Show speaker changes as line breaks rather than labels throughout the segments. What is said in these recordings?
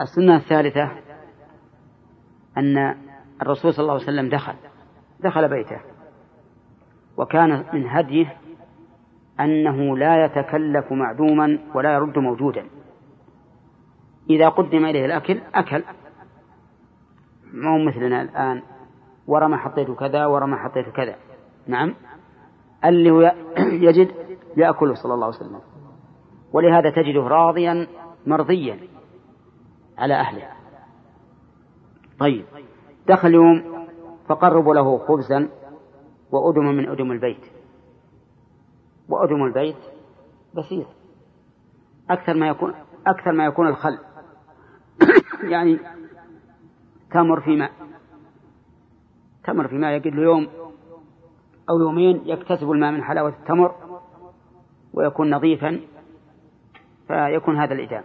السنة الثالثة أن الرسول صلى الله عليه وسلم دخل دخل بيته وكان من هديه أنه لا يتكلف معدوما ولا يرد موجودا. إذا قدم إليه الأكل أكل. ما هو مثلنا الآن ورا ما حطيت كذا ورا ما حطيت كذا. نعم. اللي هو يجد يأكله صلى الله عليه وسلم. ولهذا تجده راضيا مرضيا. على أهله. طيب دخل يوم فقربوا له خبزا وأدم من أدم البيت. وأدم البيت بسيط. أكثر ما يكون أكثر ما يكون الخل. يعني تمر في ماء. تمر في ماء يقل يوم أو يومين يكتسب الماء من حلاوة التمر ويكون نظيفا فيكون هذا الإدام.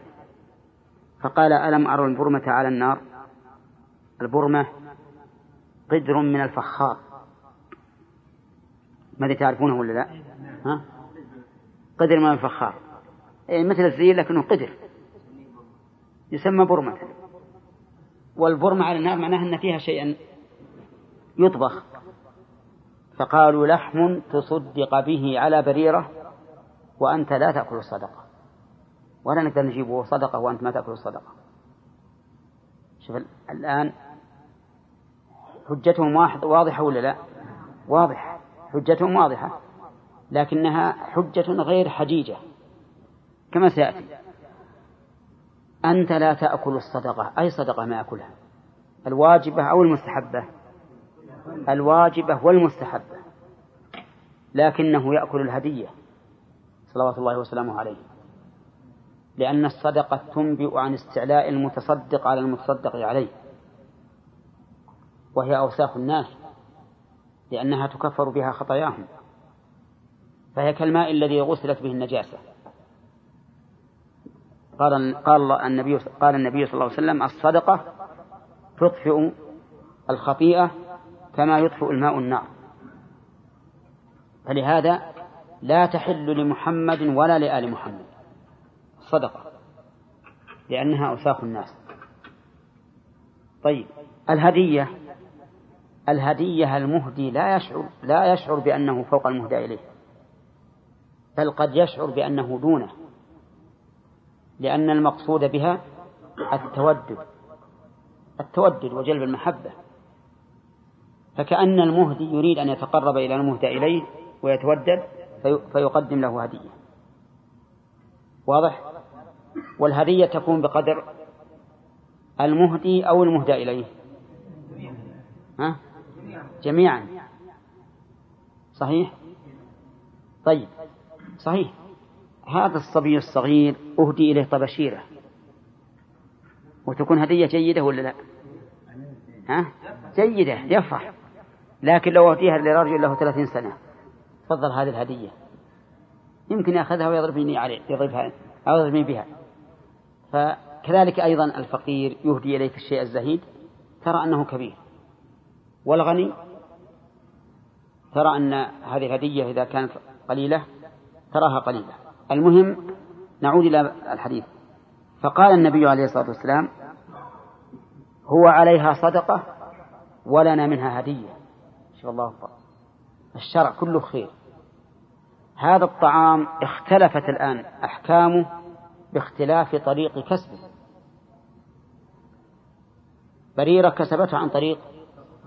فقال ألم أرى البرمة على النار؟ البرمة قدر من الفخار. ماذا تعرفونه ولا لا؟ ها؟ قدر من الفخار. يعني مثل الزين لكنه قدر. يسمى برمة. والبرمة على النار معناها أن فيها شيئا يطبخ. فقالوا لحم تصدق به على بريرة وأنت لا تأكل الصدقة. ولا نقدر نجيبه صدقة وأنت ما تأكل الصدقة. شوف الآن حجتهم واضحة ولا لا؟ واضحة. حجتهم واضحة لكنها حجة غير حجيجة. كما سيأتي. أنت لا تأكل الصدقة. أي صدقة ما أكلها؟ الواجبة أو المستحبة؟ الواجبة والمستحبة. لكنه يأكل الهدية. صلوات الله وسلامه عليه. لأن الصدقة تنبئ عن استعلاء المتصدق على المتصدق عليه وهي أوساخ الناس لأنها تكفر بها خطاياهم فهي كالماء الذي غسلت به النجاسة. قال قال النبي قال النبي صلى الله عليه وسلم الصدقة تطفئ الخطيئة كما يطفئ الماء النار. فلهذا لا تحل لمحمد ولا لآل محمد. صدقة لأنها أوساخ الناس. طيب الهدية الهدية المهدي لا يشعر لا يشعر بأنه فوق المهدى إليه بل قد يشعر بأنه دونه لأن المقصود بها التودد التودد وجلب المحبة. فكأن المهدي يريد أن يتقرب إلى المهدى إليه ويتودد فيقدم له هدية. واضح؟ والهدية تكون بقدر المهدي أو المهدى إليه. ها؟ جميعا. صحيح؟ طيب. صحيح. هذا الصبي الصغير أهدي إليه طبشيرة. وتكون هدية جيدة ولا لا؟ ها؟ جيدة يفرح. لكن لو أهديها لرجل له ثلاثين سنة. تفضل هذه الهدية. يمكن يأخذها ويضربني عليه يضربها أو يضربني بها. فكذلك أيضا الفقير يهدي إليك الشيء الزهيد ترى أنه كبير. والغني ترى أن هذه الهدية إذا كانت قليلة تراها قليلة. المهم نعود إلى الحديث. فقال النبي عليه الصلاة والسلام هو عليها صدقة ولنا منها هدية. شاء الله. أكبر الشرع كله خير. هذا الطعام اختلفت الآن أحكامه باختلاف طريق كسبه بريرة كسبته عن طريق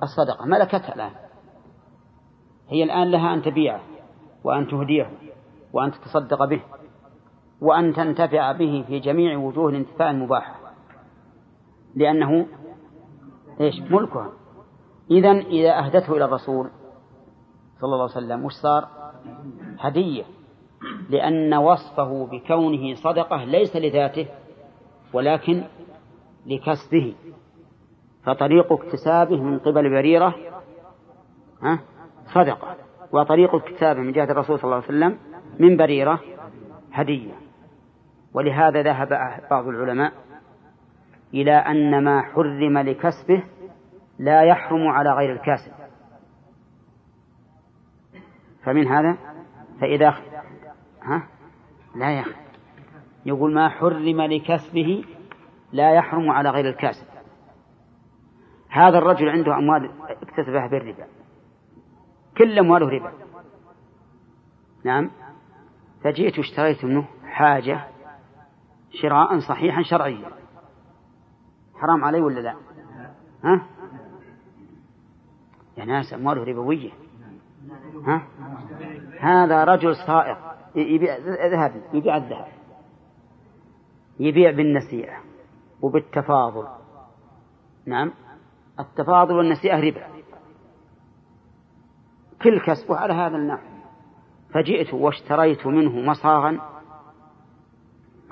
الصدقة ملكتها الآن. هي الآن لها أن تبيعه وأن تهديه وأن تتصدق به وأن تنتفع به في جميع وجوه الانتفاع المباحة لأنه إيش؟ ملكها. إذا إذا أهدته إلى الرسول صلى الله عليه وسلم وش صار؟ هدية. لأن وصفه بكونه صدقة ليس لذاته ولكن لكسبه. فطريق اكتسابه من قبل بريرة صدقة. وطريق اكتسابه من جهة الرسول صلى الله عليه وسلم من بريرة هدية. ولهذا ذهب بعض العلماء إلى أن ما حرم لكسبه لا يحرم على غير الكاسب. فمن هذا فإذا ها؟ لا يخ. يقول ما حرم لكسبه لا يحرم على غير الكاسب هذا الرجل عنده أموال اكتسبها بالربا. كل أمواله ربا. نعم. فجئت واشتريت منه حاجة شراء صحيحا شرعيا. حرام علي ولا لا؟ ها؟ يا ناس أمواله ربوية. ها؟ هذا رجل صائغ. يبيع ذهب يبيع الذهب. يبيع بالنسيئة وبالتفاضل. نعم؟ التفاضل والنسيئة ربا. كل كسبه على هذا النحو فجئت واشتريت منه مصاغا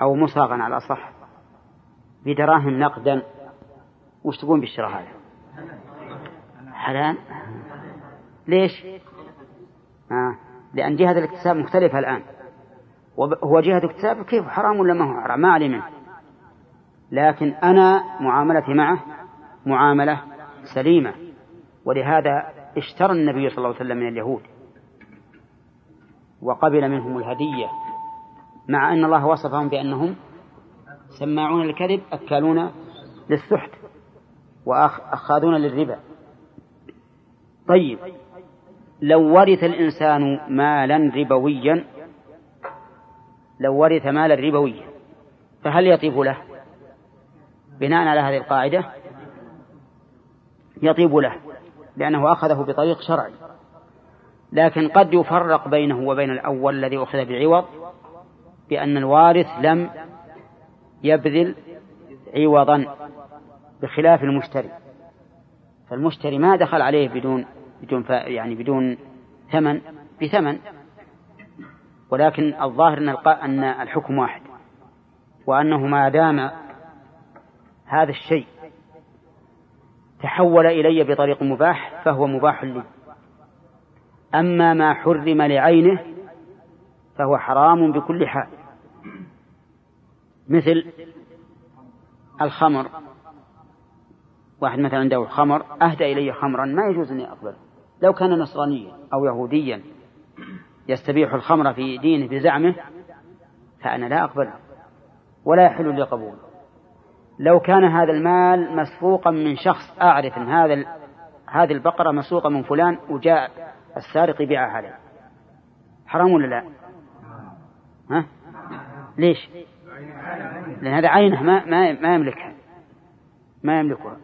أو مصاغا على الأصح بدراهم نقدا. وش تقول بالشراء هذا؟ حلال؟ ليش؟ آه. لأن جهة الاكتساب مختلفة الآن. وهو جهة اكتساب كيف حرام ولا ما هو حرام؟ ما علي منه. لكن أنا معاملتي معه معاملة سليمة. ولهذا اشترى النبي صلى الله عليه وسلم من اليهود. وقبل منهم الهدية. مع أن الله وصفهم بأنهم سماعون للكذب أكالون للسحت وأخاذون للربا. طيب. لو ورث الإنسان مالا ربويا لو ورث مالا ربويا فهل يطيب له؟ بناء على هذه القاعدة يطيب له لأنه أخذه بطريق شرعي. لكن قد يفرق بينه وبين الأول الذي أخذ بعوض بأن الوارث لم يبذل عوضا بخلاف المشتري. فالمشتري ما دخل عليه بدون بدون يعني بدون ثمن بثمن. ولكن الظاهر أن أن الحكم واحد. وأنه ما دام هذا الشيء تحول إلي بطريق مباح فهو مباح لي. أما ما حرم لعينه فهو حرام بكل حال. مثل الخمر. واحد مثلا عنده خمر أهدى إلي خمرا ما يجوز أن أقبله. لو كان نصرانيا أو يهوديا يستبيح الخمر في دينه بزعمه فأنا لا أقبله ولا يحل لي قبوله لو كان هذا المال مسفوقا من شخص أعرف أن هذا هذه البقرة مسروقة من فلان وجاء السارق يبيعها عليه حرام ولا لا؟ ها؟ ليش؟ لأن هذا عينه ما ما يملكها ما يملكها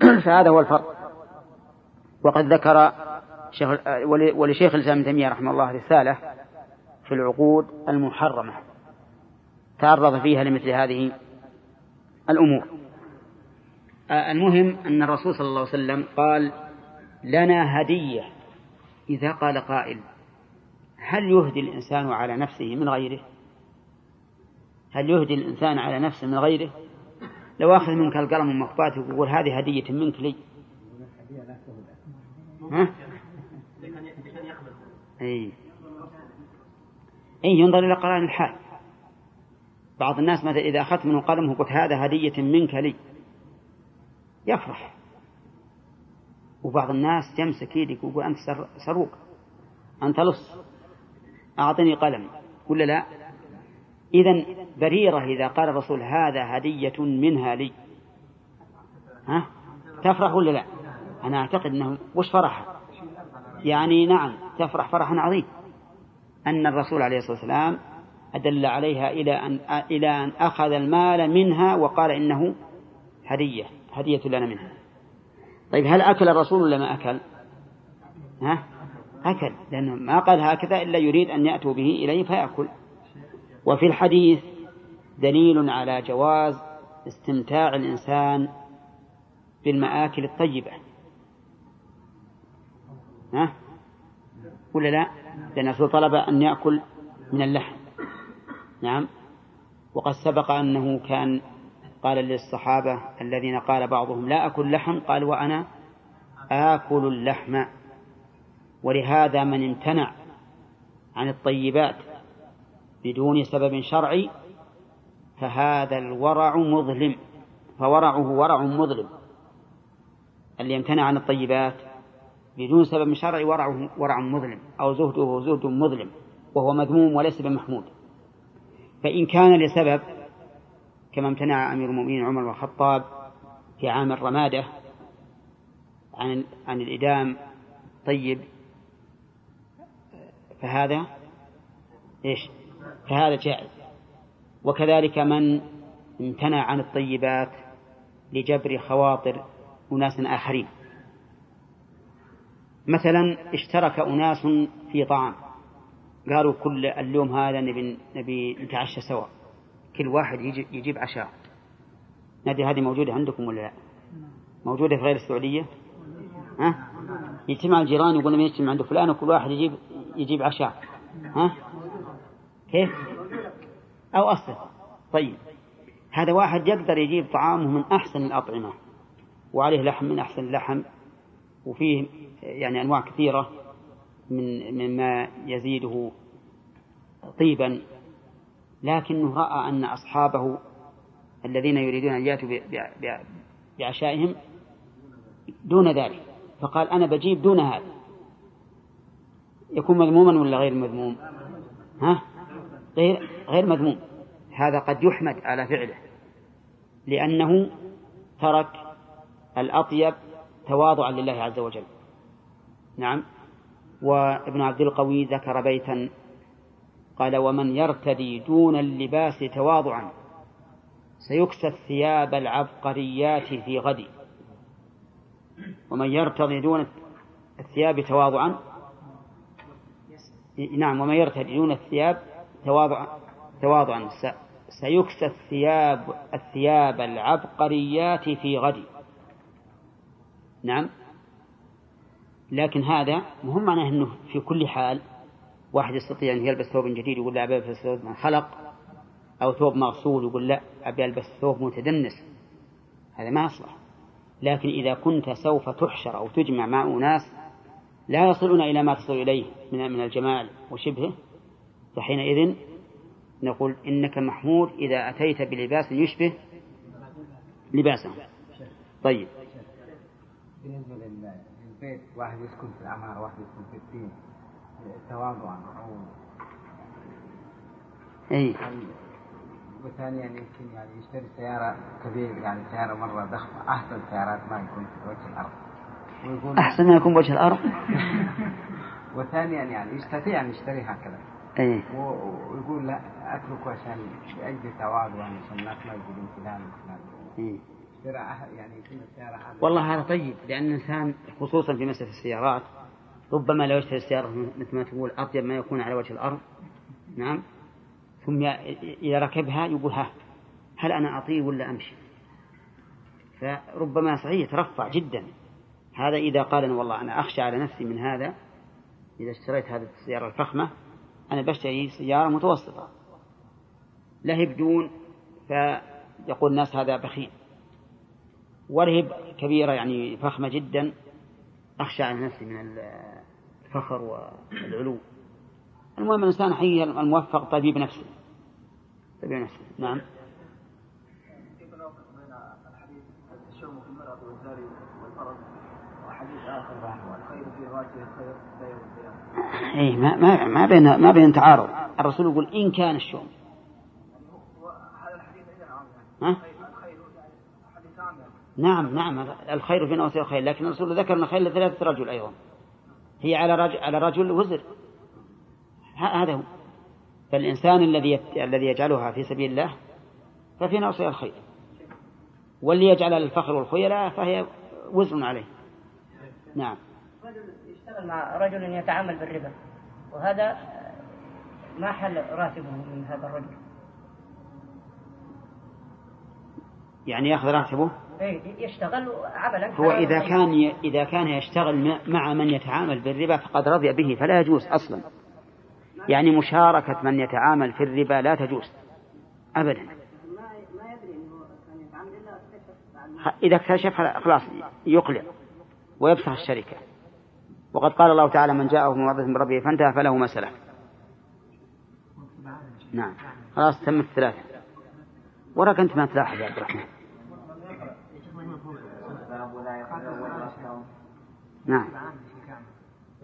فهذا هو الفرق وقد ذكر شيخ ولشيخ الإسلام ابن تيمية رحمه الله رسالة في العقود المحرمة تعرض فيها لمثل هذه الأمور. المهم أن الرسول صلى الله عليه وسلم قال لنا هدية. إذا قال قائل هل يهدي الإنسان على نفسه من غيره؟ هل يهدي الإنسان على نفسه من غيره؟ لو أخذ منك القلم ومخباته ويقول هذه هدية منك لي. ها؟ أي أي ينظر إلى قرائن الحال. بعض الناس مثلا إذا أخذت منه قلم وقلت هذا هدية منك لي. يفرح. وبعض الناس يمسك يدك ويقول أنت سروق. أنت لص. أعطني قلم. ولا لا؟ إذا بريرة إذا قال الرسول هذا هدية منها لي. ها؟ تفرح ولا لا؟ أنا أعتقد أنه وش فرح يعني نعم تفرح فرحا عظيم. أن الرسول عليه الصلاة والسلام أدل عليها إلى أن إلى أن أخذ المال منها وقال إنه هدية هدية لنا منها. طيب هل أكل الرسول ولا ما أكل؟ ها؟ أكل لأنه ما قال هكذا إلا يريد أن يأتوا به إليه فيأكل. وفي الحديث دليل على جواز استمتاع الإنسان بالمآكل الطيبة. ها؟ ولا لا؟ لأن الرسول طلب أن يأكل من اللحم. نعم. وقد سبق أنه كان قال للصحابة الذين قال بعضهم لا أكل لحم قال وأنا آكل اللحم. ولهذا من امتنع عن الطيبات بدون سبب شرعي فهذا الورع مظلم. فورعه ورع مظلم. اللي يمتنع عن الطيبات بدون سبب شرعي ورعه ورع مظلم أو زهده زهد مظلم وهو مذموم وليس بمحمود. فإن كان لسبب كما امتنع أمير المؤمنين عمر بن الخطاب في عام الرمادة عن عن الإدام طيب فهذا إيش؟ فهذا جائز. وكذلك من امتنع عن الطيبات لجبر خواطر أناس آخرين. مثلا اشترك أناس في طعام قالوا كل اليوم هذا نبي نبي نتعشى سوا كل واحد يجيب, عشاء نادي هذه موجودة عندكم ولا لا؟ موجودة في غير السعودية؟ ها؟ يجتمع الجيران يقول نبي نجتمع عند فلان وكل واحد يجيب يجيب عشاء ها؟ كيف؟ أو أصل طيب هذا واحد يقدر يجيب طعامه من أحسن الأطعمة وعليه لحم من أحسن اللحم وفيه يعني أنواع كثيرة من مما يزيده طيبا لكنه رأى أن أصحابه الذين يريدون أن يأتوا بعشائهم دون ذلك. فقال أنا بجيب دون هذا. يكون مذموما ولا غير مذموم؟ ها؟ غير غير مذموم. هذا قد يحمد على فعله لأنه ترك الأطيب تواضعا لله عز وجل. نعم. وابن عبد القوي ذكر بيتا قال ومن يرتدي دون اللباس تواضعا سيكسى الثياب العبقريات في غد ومن يرتضي دون الثياب تواضعا نعم ومن يرتدي دون الثياب تواضعا تواضعا سيكسى الثياب الثياب العبقريات في غد نعم. لكن هذا مهم معناه أنه في كل حال واحد يستطيع أن يلبس ثوب جديد يقول لا أبي ألبس ثوب من خلق أو ثوب مغسول يقول لا أبي ألبس ثوب متدنس. هذا ما يصلح. لكن إذا كنت سوف تحشر أو تجمع مع أناس لا يصلون إلى ما تصل إليه من من الجمال وشبهه فحينئذ نقول إنك محمود إذا أتيت بلباس يشبه لباسه. طيب.
بالنسبة للبيت واحد يسكن في العمارة واحد يسكن في الدين. تواضعا أو
أي.
وثانيا يعني يمكن يعني يشتري سيارة كبيرة يعني سيارة مرة ضخمة أحسن سيارات ما يكون في وجه الأرض.
ويقول أحسن ما يكون بوجه الأرض؟
وثانيا يعني يستطيع أن يشتري هكذا.
أي.
ويقول لا أتركه عشان لأجل تواضع عشان الناس ما يقولون فلان وفلان
إيه.
يعني
والله هذا طيب لأن الإنسان خصوصا في مسألة السيارات ربما لو يشتري السيارة مثل ما تقول أطيب ما يكون على وجه الأرض. نعم. ثم إذا ركبها يقول ها هل أنا أطيب ولا أمشي؟ فربما صحيح يترفع جدا. هذا إذا قال أنا والله أنا أخشى على نفسي من هذا إذا اشتريت هذه السيارة الفخمة أنا بشتري سيارة متوسطة. لهب دون فيقول الناس هذا بخيل. ورهب كبيرة يعني فخمة جدا أخشى على نفسي من الفخر والعلو. المهم الإنسان حي الموفق طبيب نفسه. طبيب نفسه. نعم. اي ما ما ما بين ما بين تعارض. الرسول يقول إن كان الشوم. ها؟ نعم نعم الخير في نوسي الخير لكن الرسول ذكر أن الخير لثلاثة رجل أيضا. هي على رجل على رجل وزر. هذا هو. فالإنسان الذي الذي يجعلها في سبيل الله ففي نوصي الخير. واللي يجعل الفخر والخيلاء فهي وزر عليه. نعم.
رجل يشتغل مع رجل يتعامل بالربا. وهذا ما حل راتبه من هذا الرجل؟
يعني يأخذ راتبه؟
يشتغل عملا
هو إذا كان إذا كان يشتغل مع من يتعامل بالربا فقد رضي به فلا يجوز أصلا. يعني مشاركة من يتعامل في الربا لا تجوز. أبدا. إذا اكتشف خلاص يقلع ويفسخ الشركة. وقد قال الله تعالى من جاءه موعظة من ربه فانتهى فله ما سلف. نعم. خلاص تم الثلاثة. وراك أنت ما تلاحظ يا عبد الرحمن. نعم.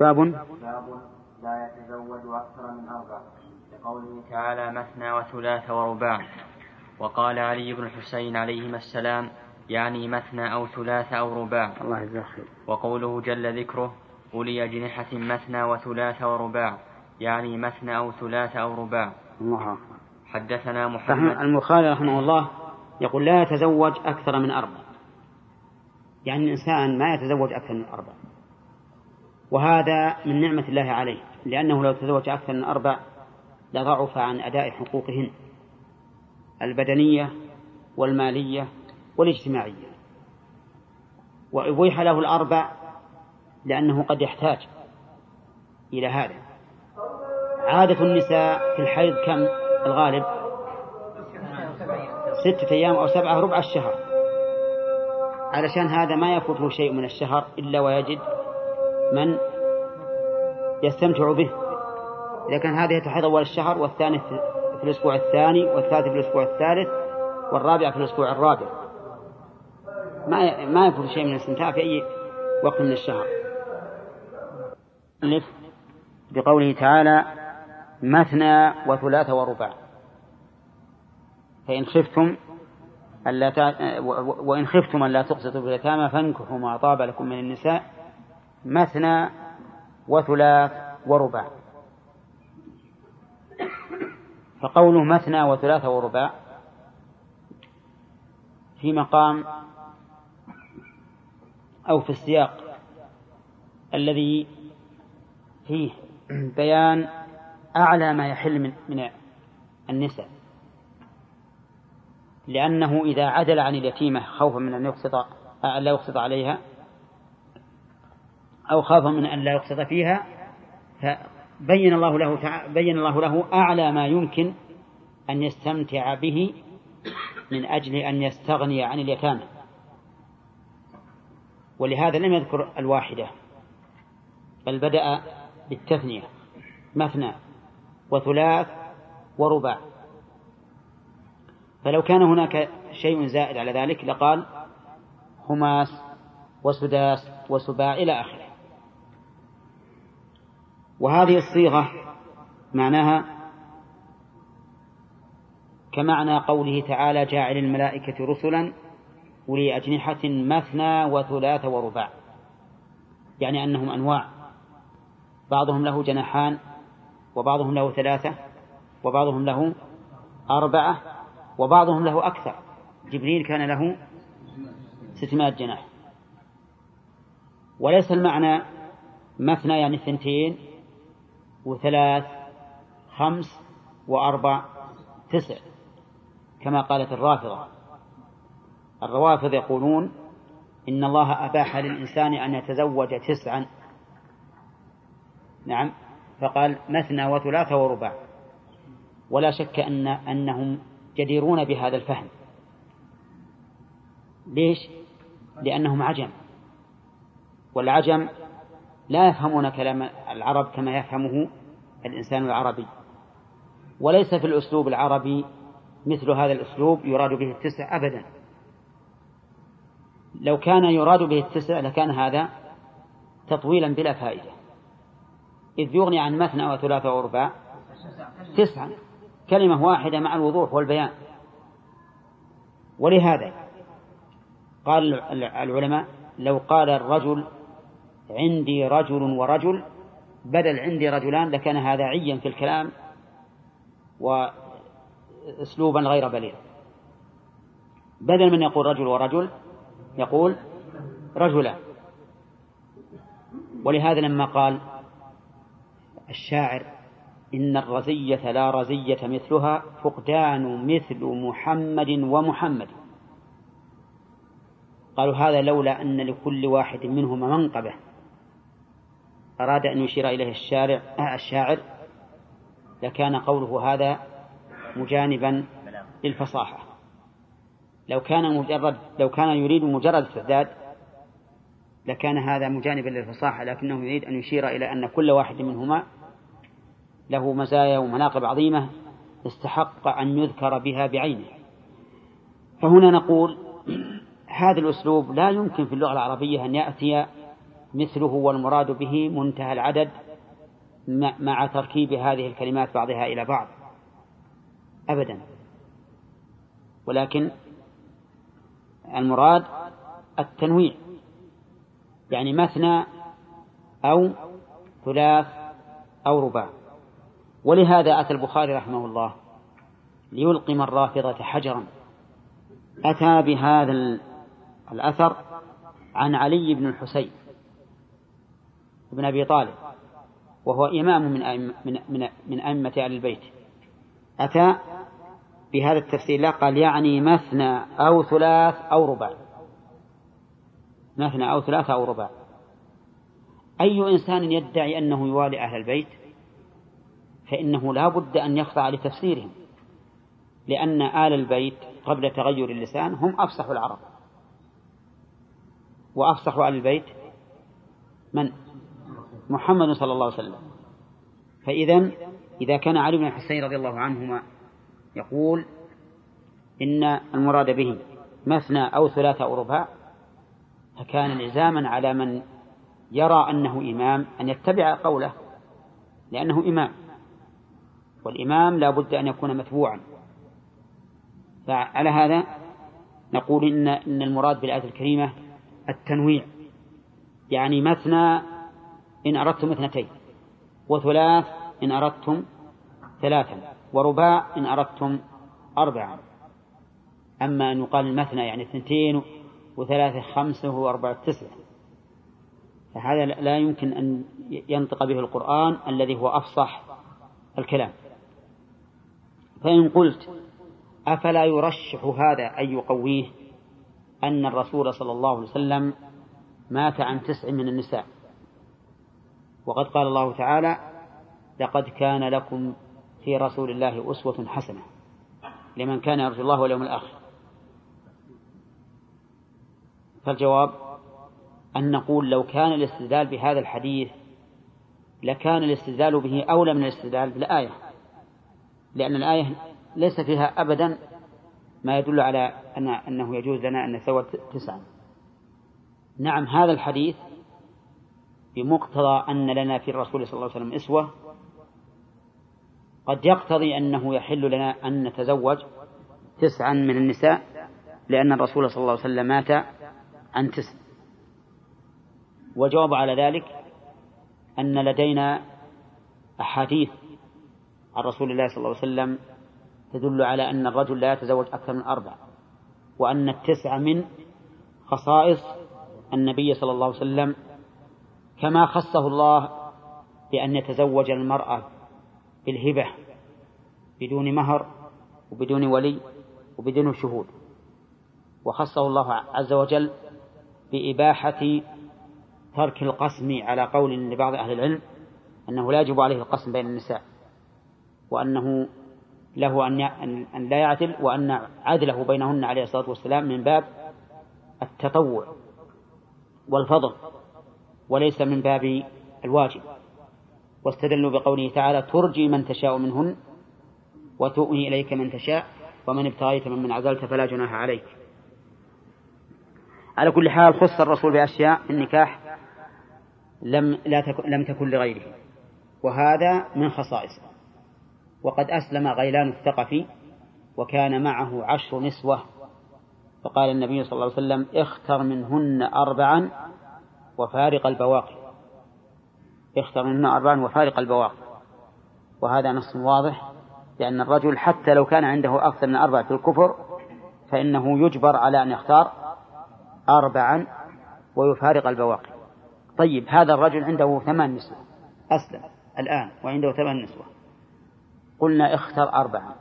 باب؟
باب لا يتزوج أكثر من أربع. لقوله تعالى مثنى وثلاث ورباع.
وقال علي بن الحسين عليهما السلام يعني مثنى أو ثلاث أو رباع.
الله يجزاك خير.
وقوله جل ذكره أولي أجنحة مثنى وثلاث ورباع. يعني مثنى أو ثلاث أو رباع.
الله أكبر.
حدثنا محمد.
المخالف رحمه الله يقول لا يتزوج أكثر من أربع. يعني الإنسان ما يتزوج أكثر من أربع. وهذا من نعمة الله عليه لأنه لو تزوج أكثر من أربع لضعف عن أداء حقوقهن البدنية والمالية والاجتماعية. وأبيح له الأربع لأنه قد يحتاج إلى هذا. عادة النساء في الحيض كم؟ الغالب ستة أيام أو سبعة ربع الشهر. علشان هذا ما يفوته شيء من الشهر إلا ويجد من يستمتع به. إذا كان هذه تحيض أول الشهر والثاني في الأسبوع الثاني والثالث في الأسبوع الثالث والرابع في الأسبوع الرابع. ما ما يفوت شيء من الاستمتاع في أي وقت من الشهر. بقوله تعالى مثنى وثلاث ورباع. فإن خفتم ألا وإن خفتم ألا تقسطوا في اليتامى فانكحوا ما طاب لكم من النساء مثنى وثلاث ورباع. فقوله مثنى وثلاث ورباع في مقام أو في السياق الذي فيه بيان أعلى ما يحل من من النساء. لأنه إذا عدل عن اليتيمة خوفا من أن يقسط أن لا يقسط عليها أو خاف من أن لا يقسط فيها فبين الله له. بين الله له أعلى ما يمكن أن يستمتع به من أجل أن يستغني عن اليتامى ولهذا لم يذكر الواحدة بل بدأ بالتثنية مثنى وثلاث ورباع فلو كان هناك شيء زائد على ذلك لقال خماس وسداس وسباع إلى آخره وهذه الصيغة معناها كمعنى قوله تعالى جاعل الملائكة رسلا أولي أجنحة مثنى وثلاث ورباع. يعني أنهم أنواع. بعضهم له جناحان وبعضهم له ثلاثة وبعضهم له أربعة وبعضهم له أكثر. جبريل كان له ستمائة جناح. وليس المعنى مثنى يعني اثنتين وثلاث خمس وأربع تسع كما قالت الرافضة. الروافض يقولون إن الله أباح للإنسان أن يتزوج تسعا. نعم. فقال مثنى وثلاث ورباع. ولا شك أن أنهم جديرون بهذا الفهم. ليش؟ لأنهم عجم. والعجم لا يفهمون كلام العرب كما يفهمه الإنسان العربي. وليس في الأسلوب العربي مثل هذا الأسلوب يراد به التسع أبدا. لو كان يراد به التسع لكان هذا تطويلا بلا فائدة. إذ يغني عن مثنى وثلاثة ورباع تسعة كلمة واحدة مع الوضوح والبيان. ولهذا قال العلماء لو قال الرجل عندي رجل ورجل بدل عندي رجلان لكان هذا عيا في الكلام واسلوبا غير بليغ. بدل من يقول رجل ورجل يقول رجلان ولهذا لما قال الشاعر إن الرزية لا رزية مثلها فقدان مثل محمد ومحمد. قالوا هذا لولا أن لكل واحد منهما منقبة. أراد أن يشير إليه الشارع الشاعر لكان قوله هذا مجانبا للفصاحة. لو كان مجرد لو كان يريد مجرد استعداد لكان هذا مجانبا للفصاحة لكنه يريد أن يشير إلى أن كل واحد منهما له مزايا ومناقب عظيمة استحق أن يذكر بها بعينه. فهنا نقول هذا الأسلوب لا يمكن في اللغة العربية أن يأتي مثله والمراد به منتهى العدد مع تركيب هذه الكلمات بعضها إلى بعض. أبدا. ولكن المراد التنويع. يعني مثنى أو ثلاث أو رباع. ولهذا أتى البخاري رحمه الله ليلقم الرافضة حجرا. أتى بهذا الأثر عن علي بن الحسين. بن أبي طالب وهو إمام من أئمة من من, من أئمة أهل البيت. أتى بهذا التفسير لا قال يعني مثنى أو ثلاث أو رباع. مثنى أو ثلاث أو رباع. أي إنسان يدعي أنه يوالي أهل البيت؟ فإنه لا بد أن يخضع لتفسيرهم لأن آل البيت قبل تغير اللسان هم أفصح العرب. وأفصح آل البيت من؟ محمد صلى الله عليه وسلم. فإذا إذا كان علي بن الحسين رضي الله عنهما يقول إن المراد به مثنى أو ثلاثة أو رباع فكان لزاما على من يرى أنه إمام أن يتبع قوله لأنه إمام. والإمام لا بد أن يكون متبوعا. فعلى هذا نقول إن إن المراد بالآية الكريمة التنويع يعني مثنى إن أردتم اثنتين وثلاث إن أردتم ثلاثا ورباع إن أردتم أربعا. أما أن يقال المثنى يعني اثنتين وثلاثة خمسة وأربعة تسعة. فهذا لا يمكن أن ينطق به القرآن الذي هو أفصح الكلام. فإن قلت أفلا يرشح هذا أن يقويه أن الرسول صلى الله عليه وسلم مات عن تسع من النساء. وقد قال الله تعالى لقد كان لكم في رسول الله أسوة حسنة لمن كان يرجو الله واليوم الآخر. فالجواب أن نقول لو كان الاستدلال بهذا الحديث لكان الاستدلال به أولى من الاستدلال بالآية لأن الآية ليس فيها أبدا ما يدل على أن أنه يجوز لنا أن نتزوج تسعا نعم هذا الحديث بمقتضى أن لنا في الرسول صلى الله عليه وسلم إسوة. قد يقتضي أنه يحل لنا أن نتزوج تسعا من النساء لأن الرسول صلى الله عليه وسلم مات عن تسع. والجواب على ذلك أن لدينا أحاديث عن رسول الله صلى الله عليه وسلم تدل على أن الرجل لا يتزوج أكثر من أربع وأن التسع من خصائص النبي صلى الله عليه وسلم كما خصه الله بأن يتزوج المرأة بالهبة بدون مهر وبدون ولي وبدون شهود. وخصه الله عز وجل بإباحة ترك القسم على قول لبعض أهل العلم أنه لا يجب عليه القسم بين النساء وأنه له أن لا يعدل وأن عدله بينهن عليه الصلاة والسلام من باب التطوع والفضل. وليس من باب الواجب. واستدلوا بقوله تعالى ترجي من تشاء منهن وتؤوي إليك من تشاء ومن ابتغيت ممن عزلت فلا جناح عليك. على كل حال خص الرسول بأشياء النكاح لم لا تكن لم تكن لغيره وهذا من خصائصه. وقد أسلم غيلان الثقفي وكان معه عشر نسوة. فقال النبي صلى الله عليه وسلم اختر منهن أربعا وفارق البواقي. اختر منهن أربعا وفارق البواقي. وهذا نص واضح لأن الرجل حتى لو كان عنده أكثر من أربعة في الكفر فإنه يجبر على أن يختار أربعا ويفارق البواقي. طيب هذا الرجل عنده ثمان نسوة أسلم الآن وعنده ثمان نسوة. قلنا اختر أربعة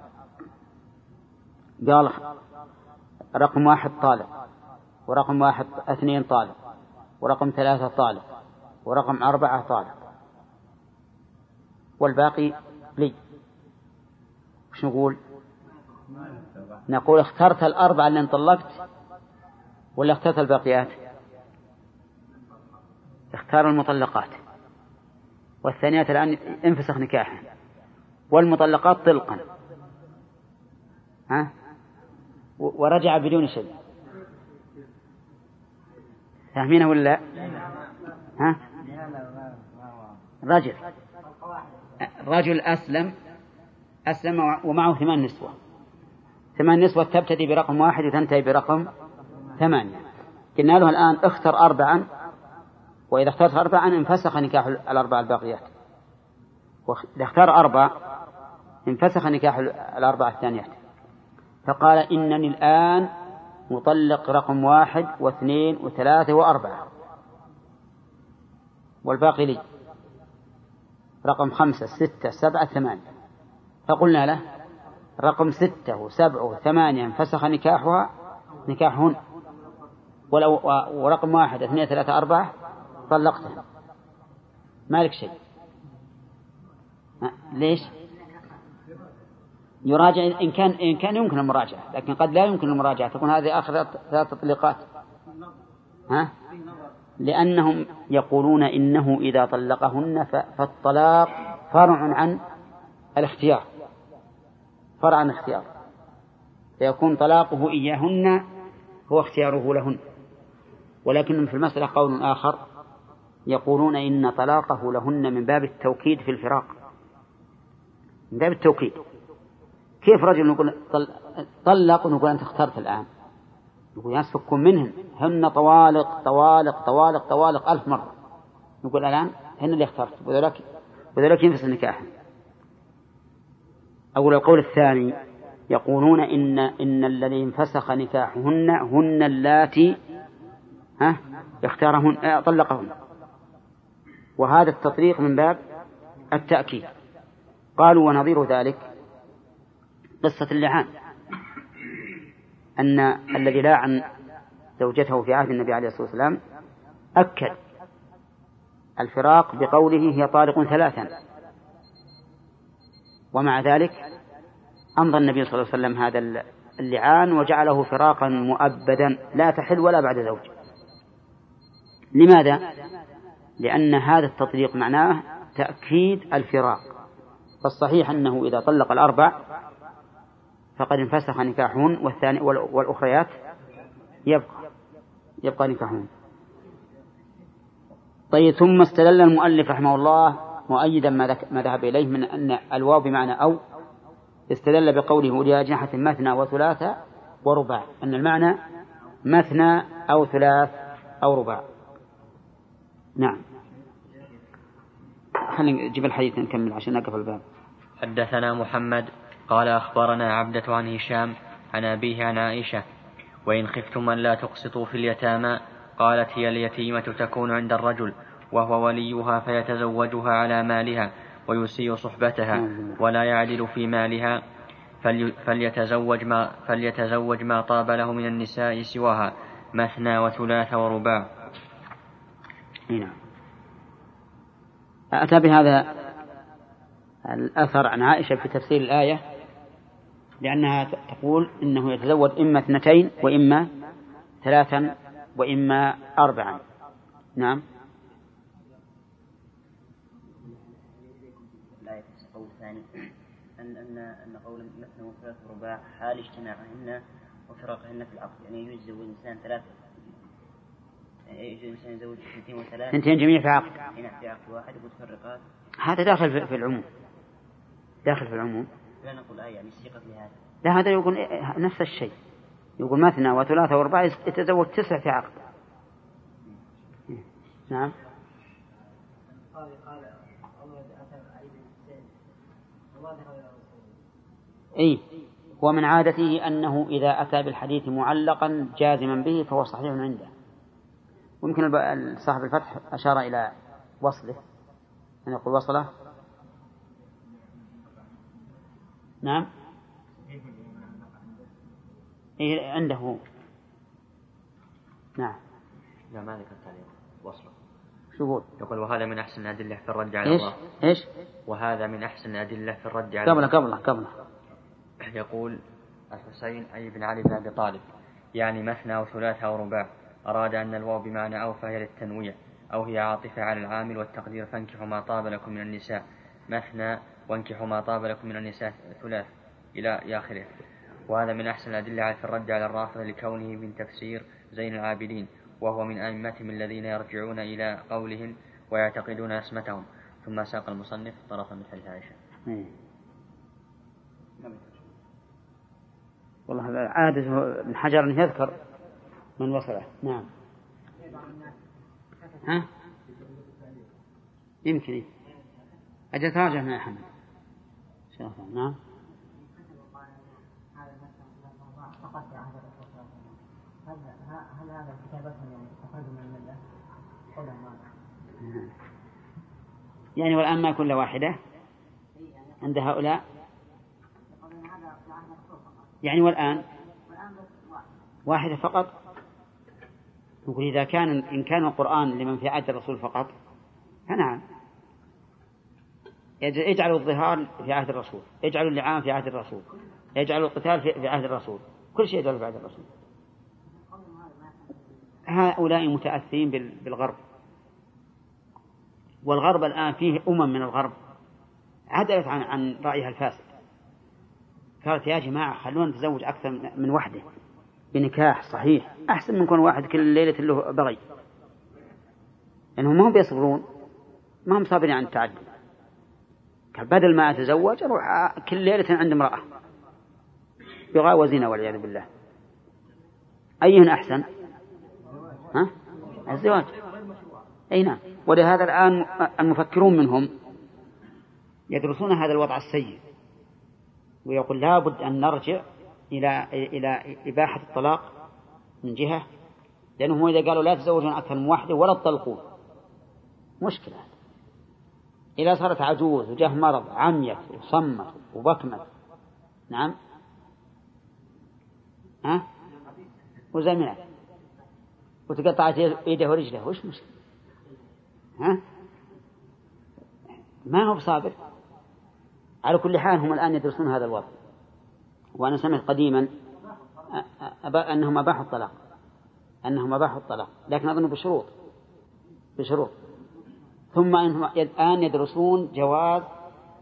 قال رقم واحد طالب ورقم واحد اثنين طالب. ورقم ثلاثة طالب ورقم أربعة طالب. والباقي لي. وش نقول؟ نقول اخترت الأربعة اللي انطلقت ولا اخترت الباقيات؟ اختار المطلقات. والثانيات الآن انفسخ نكاحه. والمطلقات طلقا. ها؟ ورجع بدون شيء. فاهمين ولا لا؟ ها؟ رجل. رجل أسلم أسلم ومعه ثمان نسوة. ثمان نسوة تبتدي برقم واحد وتنتهي برقم ثمانية. قلنا له الآن اختر أربعا وإذا اخترت أربعا انفسخ نكاح الأربع الباقيات. إذا اختار أربع انفسخ نكاح الأربع الثانيات. فقال إنني الآن مطلق رقم واحد واثنين وثلاثة وأربعة. والباقي لي؟ رقم خمسة ستة سبعة ثمانية. فقلنا له رقم ستة وسبعة وثمانية انفسخ نكاحها نكاحهن. ولو ورقم واحد اثنين ثلاثة أربعة طلقتها. ما لك شيء ليش؟ يراجع إن كان إن كان يمكن المراجعة لكن قد لا يمكن المراجعة تكون هذه آخر ثلاث تطليقات. ها؟ لأنهم يقولون إنه إذا طلقهن فالطلاق فرع عن الاختيار. فرع عن الاختيار. فيكون طلاقه إياهن هو اختياره لهن. ولكن في المسألة قول آخر يقولون إن طلاقه لهن من باب التوكيد في الفراق. من باب التوكيد. كيف رجل نقول طلق ونقول أنت اخترت الآن؟ نقول يسفك منهن هن طوالق طوالق طوالق طوالق ألف مرة. نقول الآن هن اللي اخترت وذلك وذلك ينفصل نكاحا أو القول الثاني يقولون إن إن الذي انفسخ نكاحهن هن اللاتي ها اختارهن طلقهن. وهذا التطليق من باب التأكيد. قالوا ونظير ذلك. قصة اللعان. أن الذي لاعن زوجته في عهد النبي عليه الصلاة والسلام أكد الفراق بقوله هي طالق ثلاثا. ومع ذلك أمضى النبي صلى الله عليه وسلم هذا اللعان وجعله فراقا مؤبدا لا تحل ولا بعد زوج. لماذا؟ لأن هذا التطليق معناه تأكيد الفراق. فالصحيح أنه إذا طلق الأربع فقد انفسخ نكاحهن والثاني والأخريات يبقى يبقى نكاحهن. طيب ثم استدل المؤلف رحمه الله مؤيدا ما ذهب إليه من أن الواو بمعنى أو استدل بقوله أولي أجنحة مثنى وثلاثة ورباع أن المعنى مثنى أو ثلاث أو رباع. نعم. خلينا نجيب الحديث نكمل عشان نقف الباب.
حدثنا محمد قال أخبرنا عبدة عن هشام عن أبيه عن عائشة وإن خفتم أن لا تقسطوا في اليتامى قالت هي اليتيمة تكون عند الرجل وهو وليها فيتزوجها على مالها ويسيء صحبتها ولا يعدل في مالها فليتزوج ما فليتزوج ما طاب له من النساء سواها مثنى وثلاث ورباع.
نعم. أتى بهذا الأثر عن عائشة في تفسير الآية لأنها تقول إنه يتزوج إما اثنتين وإما ثلاثا وإما أربعا. نعم.
أن أن أن قول مثنى وثلاث ورباع حال اجتماعهن وفراقهن في العقد. يعني يجوز يزوج الإنسان ثلاث يعني يجوز الإنسان يزوج اثنتين وثلاث
اثنتين جميع في عقد.
نعم في عقد واحد ومتفرقات
هذا داخل في العموم. داخل في العموم.
لا نقول آية يعني سيقت لهذا
لا هذا يقول نفس الشيء. يقول مثنى وثلاثة وأربعة يتزوج تسع في عقد. نعم. أي. ومن عادته أنه إذا أتى بالحديث معلقا جازما به فهو صحيح عنده. ويمكن صاحب الفتح أشار إلى وصله. أن يقول وصله. نعم. إيه عنده. نعم.
لا ما ذكرت عليه. وصله
شو يقول؟
يقول وهذا من أحسن الأدلة في الرد على
إيش؟
الله.
إيش؟
وهذا من أحسن الأدلة في الرد على
قبله قبله قبله.
يقول الحسين أي بن علي بن أبي طالب يعني مثنى وثلاث أو رباع أراد أن الواو بمعنى أو فهي للتنويع أو هي عاطفة على العامل والتقدير فانكحوا ما طاب لكم من النساء. مثنى وانكحوا ما طاب لكم من النساء ثلاث إلى آخره. وهذا من أحسن الأدلة في الرد على الرافضة لكونه من تفسير زين العابدين وهو من أئمتهم الذين يرجعون إلى قولهم ويعتقدون أسمتهم. ثم ساق المصنف طرفا من حديث عائشة.
والله عادة ابن حجر أنه يذكر من وصله. نعم. ها؟ يمكن أجل تراجع من محمد نعم هل هذا كتابتهم يعني يعني والآن ما كل واحدة عند هؤلاء؟ يعني والآن؟ واحدة فقط؟ نقول إذا كان إن كان القرآن لمن في عهد الرسول فقط؟ فنعم. اجعلوا الظهار في عهد الرسول. اجعلوا اللعان في عهد الرسول. اجعلوا القتال في عهد الرسول. كل شيء يجعله في عهد الرسول. هؤلاء متأثرين بالغرب. والغرب الآن فيه أمم من الغرب. عدلت عن عن رأيها الفاسد. قالت يا جماعة خلونا نتزوج أكثر من وحدة. بنكاح صحيح. أحسن من كون واحد كل ليلة له بغي. لأنهم ما هم بيصبرون. ما هم صابرين عن التعدد قال بدل ما أتزوج أروح كل ليلة عند امرأة. بغاء وزنا والعياذ بالله. أيهن أحسن؟ ها؟ الزواج. أي نعم. ولهذا الآن المفكرون منهم يدرسون هذا الوضع السيء. ويقول لابد أن نرجع إلى إلى إباحة الطلاق من جهة لأنهم إذا قالوا لا تزوجون أكثر من واحدة ولا تطلقون. مشكلة. إذا صارت عجوز وجاه مرض عميت وصمت وبكمت. نعم. ها؟ وزمنت وتقطعت يده ورجله. وش مشكلة؟ ها؟ ما هو بصابر؟ على كل حال هم الآن يدرسون هذا الوضع. وأنا سمعت قديما أنهم أباحوا الطلاق. أنهم أباحوا الطلاق. لكن أظن بشروط. بشروط. ثم أنهم الآن يدرسون جواز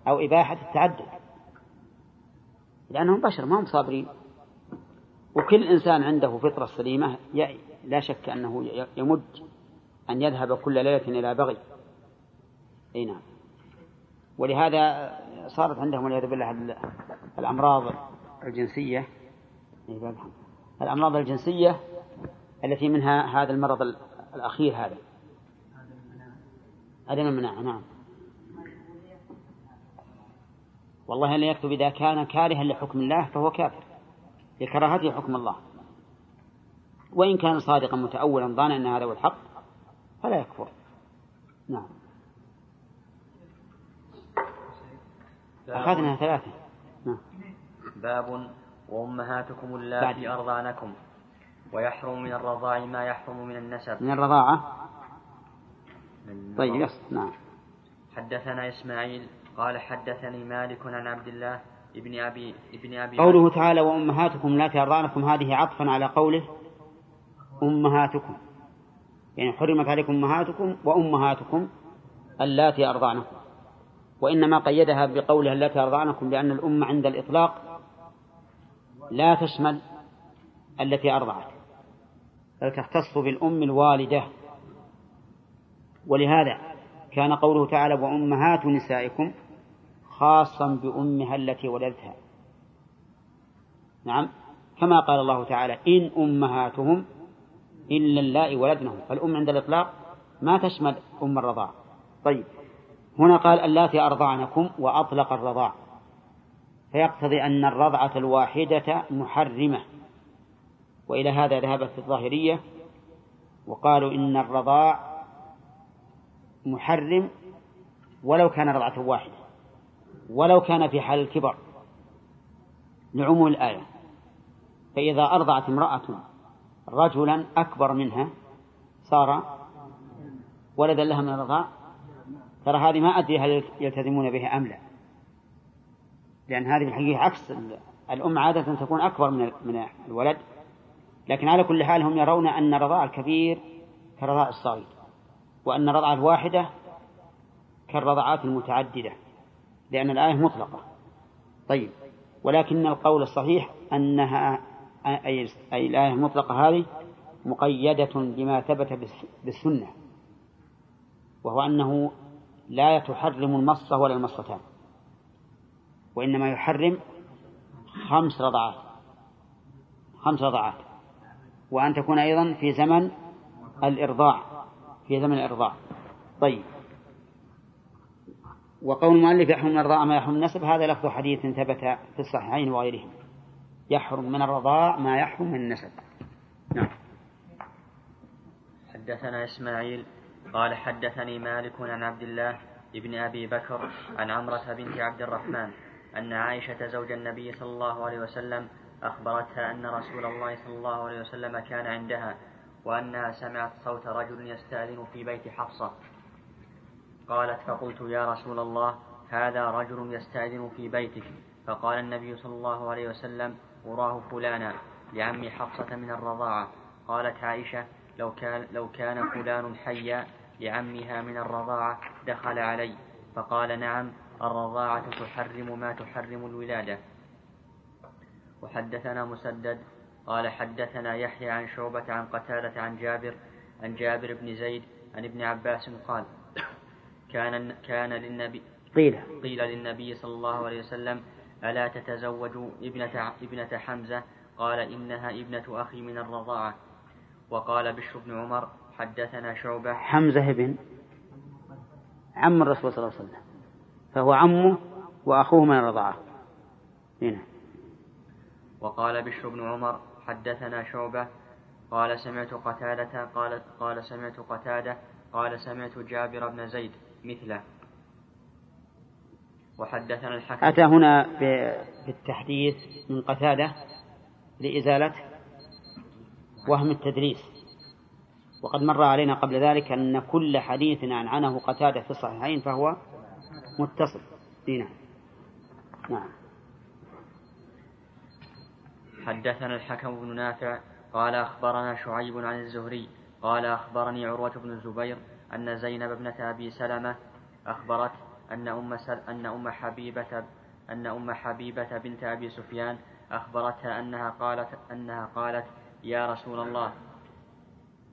أو إباحة التعدد. لأنهم بشر ما هم صابرين. وكل إنسان عنده فطرة سليمة لا شك أنه يمد أن يذهب كل ليلة إلى بغي. أي نعم. ولهذا صارت عندهم والعياذ بالله الأمراض الجنسية. الأمراض الجنسية التي منها هذا المرض الأخير هذا. عدم المناعة نعم. والله لا يكتب إذا كان كارها لحكم الله فهو كافر. لكراهته حكم الله. وإن كان صادقا متأولا ظانا أن هذا هو الحق فلا يكفر. نعم. أخذنا ثلاثة. نعم.
باب وأمهاتكم اللاتي أرضعنكم ويحرم من الرضاع ما يحرم من النسب.
من الرضاعة؟ طيب يس نعم.
حدثنا إسماعيل قال حدثني مالك عن عبد الله ابن أبي ابن أبي
قوله تعالى وأمهاتكم اللاتي أرضعنكم هذه عطفا على قوله أمهاتكم يعني حرمت عليكم أمهاتكم وأمهاتكم اللاتي أرضعنكم. وإنما قيدها بقولها التي أرضعنكم لأن الأمة عند الإطلاق لا تشمل التي أرضعت بل تختص بالأم الوالدة. ولهذا كان قوله تعالى وأمهات نسائكم خاصا بأمها التي ولدتها. نعم. كما قال الله تعالى إن أمهاتهم إلا اللائي ولدنهم. فالأم عند الإطلاق ما تشمل أم الرضاع. طيب. هنا قال اللاتي أرضعنكم وأطلق الرضاع. فيقتضي أن الرضعة الواحدة محرمة. وإلى هذا ذهبت الظاهرية وقالوا إن الرضاع محرم ولو كان رضعة واحدة ولو كان في حال الكبر. لعموم الآية. فإذا أرضعت امرأة رجلا أكبر منها صار ولدا لها من الرضاع ترى هذه ما أدري هل يلتزمون بها أم لا. لأن هذه الحقيقة عكس الأم عادة تكون أكبر من من الولد. لكن على كل حال هم يرون أن رضاع الكبير كرضاع الصغير. وأن رضاع الواحدة كالرضعات المتعددة لأن الآية مطلقة. طيب ولكن القول الصحيح أنها أي الآية المطلقة هذه مقيدة بما ثبت بالسنة وهو أنه لا تحرم المصة ولا المصتان وإنما يحرم خمس رضعات خمس رضعات وأن تكون أيضا في زمن الإرضاع. في زمن الإرضاع طيب. وقول المؤلف يحرم من الرضاع ما يحرم النسب هذا لفظ حديث ثبت في الصحيحين وغيرهم. يحرم من الرضاع ما يحرم من النسب نعم.
حدثنا إسماعيل قال حدثني مالك عن عبد الله ابن أبي بكر عن عمرة بنت عبد الرحمن أن عائشة زوج النبي صلى الله عليه وسلم أخبرتها أن رسول الله صلى الله عليه وسلم كان عندها وأنها سمعت صوت رجل يستأذن في بيت حفصة. قالت فقلت يا رسول الله هذا رجل يستأذن في بيتك. فقال النبي صلى الله عليه وسلم أراه فلانا لعم حفصة من الرضاعة. قالت عائشة لو كان, لو كان فلان حيا لعمها من الرضاعة دخل علي. فقال نعم الرضاعة تحرم ما تحرم الولادة. وحدثنا مسدد قال حدثنا يحيى عن شعبة عن قتادة عن جابر عن جابر بن زيد عن ابن عباس قال كان كان للنبي
قيل.
قيل للنبي صلى الله عليه وسلم ألا تتزوج ابنة ابنة حمزة؟ قال إنها ابنة أخي من الرضاعة. وقال بشر بن عمر حدثنا شعبة.
حمزة ابن عم الرسول صلى الله عليه وسلم فهو عمه وأخوه من الرضاعة. هنا.
وقال بشر بن عمر حدثنا شعبة قال سمعت قتادة قال قال سمعت قتادة قال سمعت جابر بن زيد مثله. وحدثنا الحكم.
أتى هنا بالتحديث من قتادة لإزالة وهم التدريس. وقد مر علينا قبل ذلك أن كل حديث عن عنه قتادة في الصحيحين فهو متصل. دينا نعم.
حدثنا الحكم بن نافع قال أخبرنا شعيب عن الزهري قال أخبرني عروة بن الزبير أن زينب ابنة أبي سلمة أخبرت أن أم سل أن أم حبيبة أن أم حبيبة بنت أبي سفيان أخبرتها أنها قالت أنها قالت يا رسول الله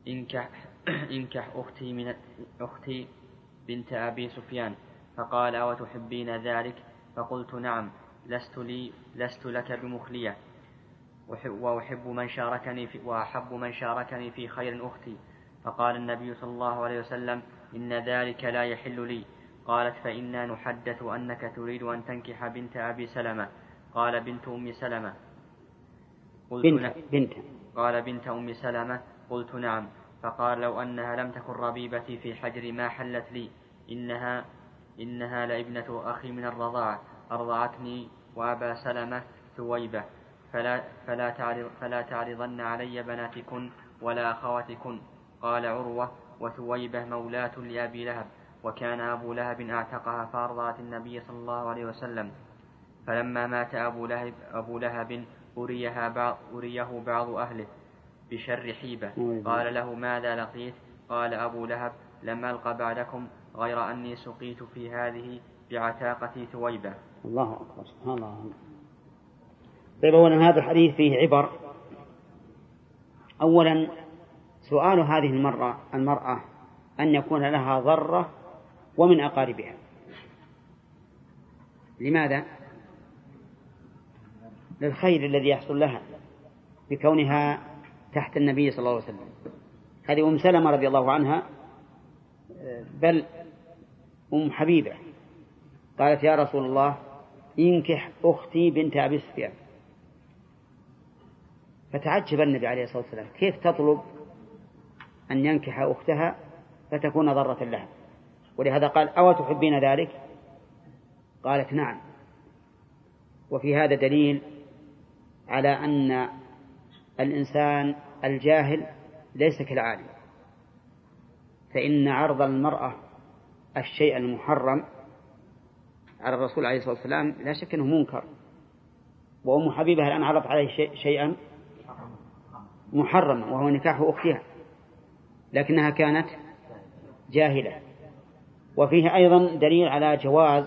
انكح انكح أختي من أختي بنت أبي سفيان. فقال أو تحبين ذلك؟ فقلت نعم لست لي لست لك بمخلية. وأحب من شاركني في وأحب من شاركني في خير أختي. فقال النبي صلى الله عليه وسلم إن ذلك لا يحل لي. قالت فإنا نحدث أنك تريد أن تنكح بنت أبي سلمة. قال بنت أم سلمة.
قلت بنت, بنت.
قال بنت أم سلمة. قلت نعم. فقال لو أنها لم تكن ربيبتي في حجري ما حلت لي. إنها إنها لابنة أخي من الرضاعة. أرضعتني وأبا سلمة ثويبة. فلا فلا تعرض فلا تعرضن علي بناتكن ولا أخواتكن. قال عروة وثويبة مولاة لأبي لهب وكان أبو لهب أعتقها فأرضعت النبي صلى الله عليه وسلم. فلما مات أبو لهب أبو لهب أريها بعض أريه بعض أهله بشر حيبة. قال له ماذا لقيت؟ قال أبو لهب لم ألق بعدكم غير أني سقيت في هذه بعتاقة ثويبة.
الله أكبر سبحان الله. طيب أولا هذا الحديث فيه عبر. أولا سؤال هذه المرة المرأة أن يكون لها ضرة ومن أقاربها. لماذا؟ للخير الذي يحصل لها بكونها تحت النبي صلى الله عليه وسلم. هذه أم سلمة رضي الله عنها بل أم حبيبة. قالت يا رسول الله انكح أختي بنت أبي سفيان. فتعجب النبي عليه الصلاة والسلام. كيف تطلب أن ينكح أختها فتكون ضرة لها؟ ولهذا قال أو تحبين ذلك؟ قالت نعم. وفي هذا دليل على أن الإنسان الجاهل ليس كالعالم فإن عرض المرأة الشيء المحرم على الرسول عليه الصلاة والسلام لا شك أنه منكر. وأم حبيبة الآن عرض عليه شيئا؟ محرما وهو نكاح أختها لكنها كانت جاهلة. وفيه أيضا دليل على جواز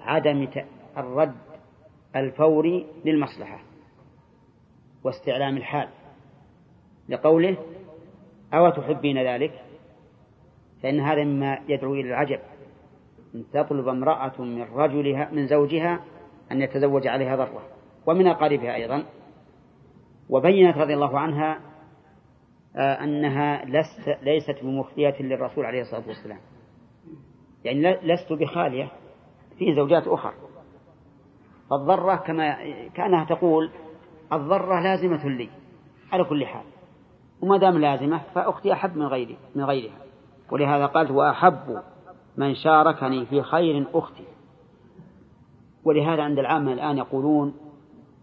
عدم الرد الفوري للمصلحة واستعلام الحال. لقوله أو تحبين ذلك؟ فإن هذا مما يدعو إلى العجب. أن تطلب امرأة من رجلها من زوجها أن يتزوج عليها ضرة ومن أقاربها أيضا. وبينت رضي الله عنها آه، أنها لست ليست بمخفية للرسول عليه الصلاة والسلام. يعني لست بخالية في زوجات أخرى فالضرة كما كأنها تقول الضرة لازمة لي على كل حال. وما دام لازمة فأختي أحب من غيري من غيرها. ولهذا قالت وأحب من شاركني في خير أختي. ولهذا عند العامة الآن يقولون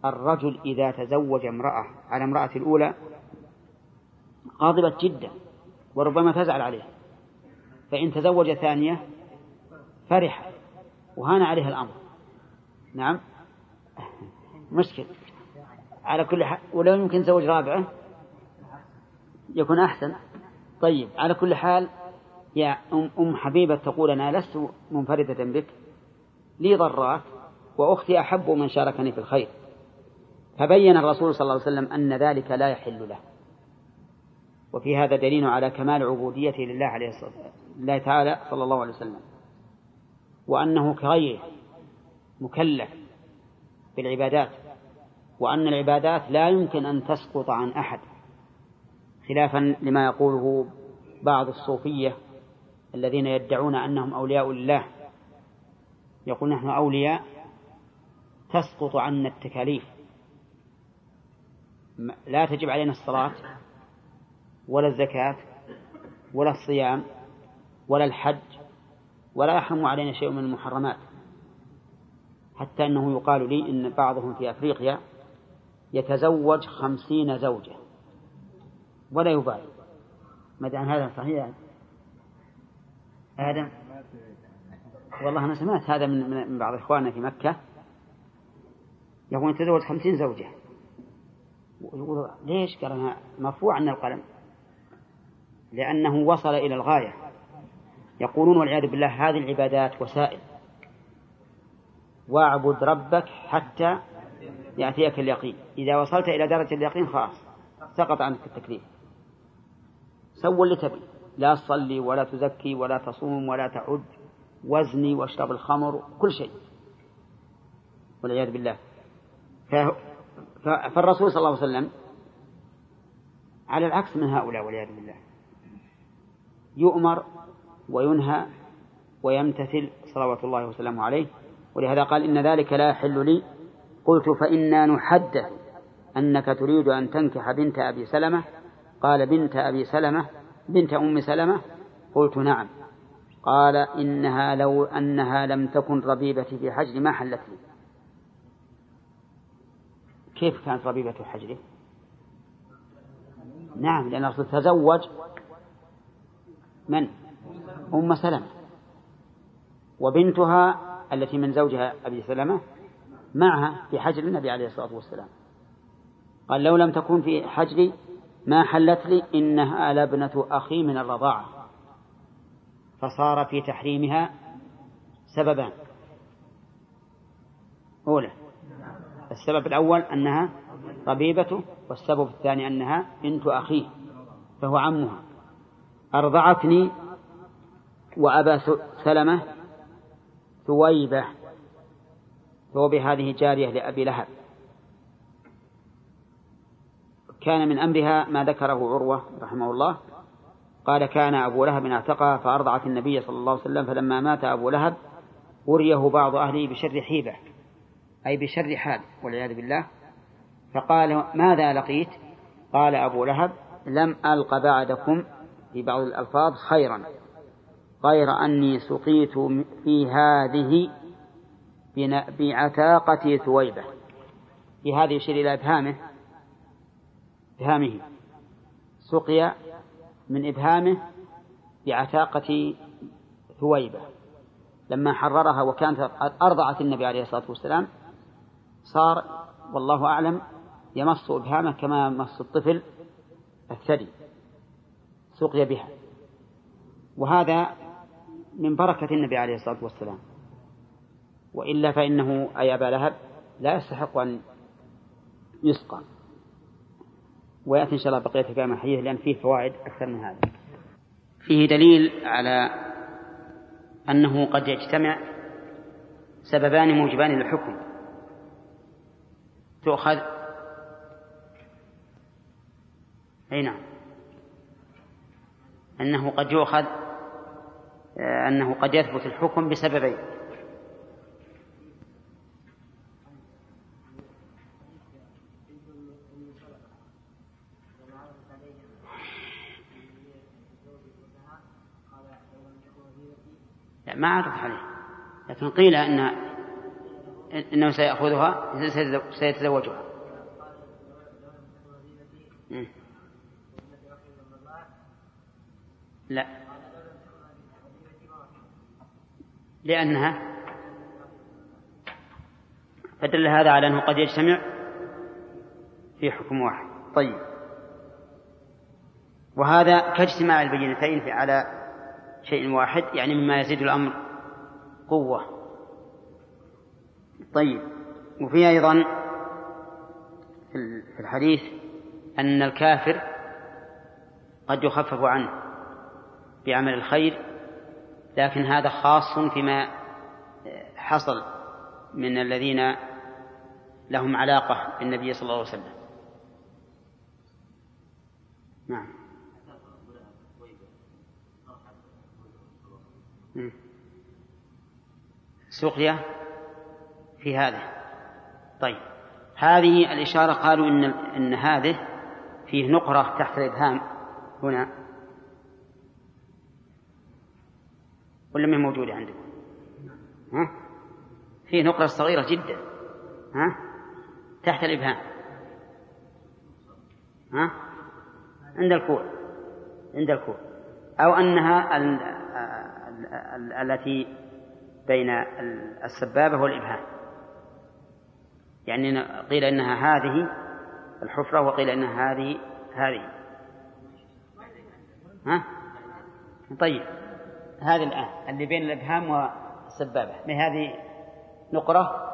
الرجل إذا تزوج امرأة على امرأة الأولى غاضبت جدا وربما تزعل عليه فإن تزوج ثانية فرح وهان عليه الأمر. نعم؟ مشكل. على كل حال ولو يمكن تزوج رابعة يكون أحسن. طيب على كل حال يا أم حبيبة تقول أنا لست منفردة بك. لي ضرات وأختي أحب من شاركني في الخير. فبين الرسول صلى الله عليه وسلم أن ذلك لا يحل له. وفي هذا دليل على كمال عبوديته لله عليه الصلاة الله تعالى صلى الله عليه وسلم. وأنه كغيره مكلف بالعبادات وأن العبادات لا يمكن أن تسقط عن أحد خلافا لما يقوله بعض الصوفية الذين يدعون أنهم أولياء لله. يقول نحن أولياء تسقط عنا التكاليف. لا تجب علينا الصلاة ولا الزكاة ولا الصيام ولا الحج ولا يحرم علينا شيء من المحرمات. حتى أنه يقال لي إن بعضهم في أفريقيا يتزوج خمسين زوجة ولا يبالي. ما دام هذا صحيح؟ آدم والله أنا سمعت هذا من بعض إخواننا في مكة يقول يتزوج خمسين زوجة. يقول ليش قال أنا مرفوع عن القلم؟ لأنه وصل إلى الغاية. يقولون والعياذ بالله هذه العبادات وسائل. واعبد ربك حتى يأتيك اليقين. إذا وصلت إلى درجة اليقين خلاص سقط عنك التكليف. سوى اللي تبي. لا تصلي ولا تزكي ولا تصوم ولا تعد. وزني واشرب الخمر كل شيء. والعياذ بالله. فالرسول صلى الله عليه وسلم على العكس من هؤلاء والعياذ بالله. يؤمر وينهى ويمتثل صلوات الله وسلامه عليه ولهذا قال إن ذلك لا يحل لي. قلت فإنا نحدث أنك تريد أن تنكح بنت أبي سلمة. قال بنت أبي سلمة بنت أم سلمة؟ قلت نعم. قال إنها لو أنها لم تكن ربيبتي في حجر ما حلت لي. كيف كانت ربيبة حجره؟ نعم لأن الرسول تزوج من؟ أم سلمة. وبنتها التي من زوجها أبي سلمة معها في حجر النبي عليه الصلاة والسلام. قال لو لم تكن في حجري ما حلت لي إنها لابنة أخي من الرضاعة. فصار في تحريمها سببان. أولى السبب الأول أنها ربيبته والسبب الثاني أنها بنت أخيه فهو عمها. أرضعتني وأبا سلمة ثويبة. ثوبة هذه جارية لأبي لهب. كان من أمرها ما ذكره عروة رحمه الله. قال كان أبو لهب اعتقها فأرضعت النبي صلى الله عليه وسلم فلما مات أبو لهب وريه بعض أهله بشر حيبة. أي بشر حال والعياذ بالله. فقال ماذا لقيت؟ قال أبو لهب لم ألق بعدكم في بعض الألفاظ خيرا غير أني سقيت في هذه بعتاقة ثويبة. في هذه يشير إلى إبهامه إبهامه. سقي من إبهامه بعتاقة ثويبة. لما حررها وكانت أرضعت النبي عليه الصلاة والسلام صار والله أعلم يمص إبهامه كما يمص الطفل الثدي سقي بها. وهذا من بركة النبي عليه الصلاة والسلام. وإلا فإنه أي أبا لهب لا يستحق أن يسقى. ويأتي إن شاء الله بقية كلام حديث لأن فيه فوائد أكثر من هذا. فيه دليل على أنه قد يجتمع سببان موجبان للحكم. تؤخذ؟ أي نعم. أنه قد يؤخذ أنه قد يثبت الحكم بسببين. لا ما عرف عليه لكن قيل أن إنه سيأخذها سيتزوجها. لا. لأنها فدل هذا على أنه قد يجتمع في حكم واحد. طيب. وهذا كاجتماع البينتين على شيء واحد يعني مما يزيد الأمر قوة. طيب. وفي أيضا في الحديث أن الكافر قد يخفف عنه بعمل الخير لكن هذا خاص فيما حصل من الذين لهم علاقة بالنبي صلى الله عليه وسلم. نعم. سقيا في هذا طيب هذه الإشارة قالوا إن إن هذه فيه نقرة تحت الإبهام هنا ولا ما موجودة عندكم؟ ها؟ فيه نقرة صغيرة جدا ها؟ تحت الإبهام ها؟ عند الكوع عند الكوع أو أنها ال ال التي بين السبابة والإبهام يعني قيل إنها هذه الحفرة وقيل إنها هذه هذه. ها؟ طيب. هذه الآن اللي بين الإبهام والسبابة. ما هذه نقرة؟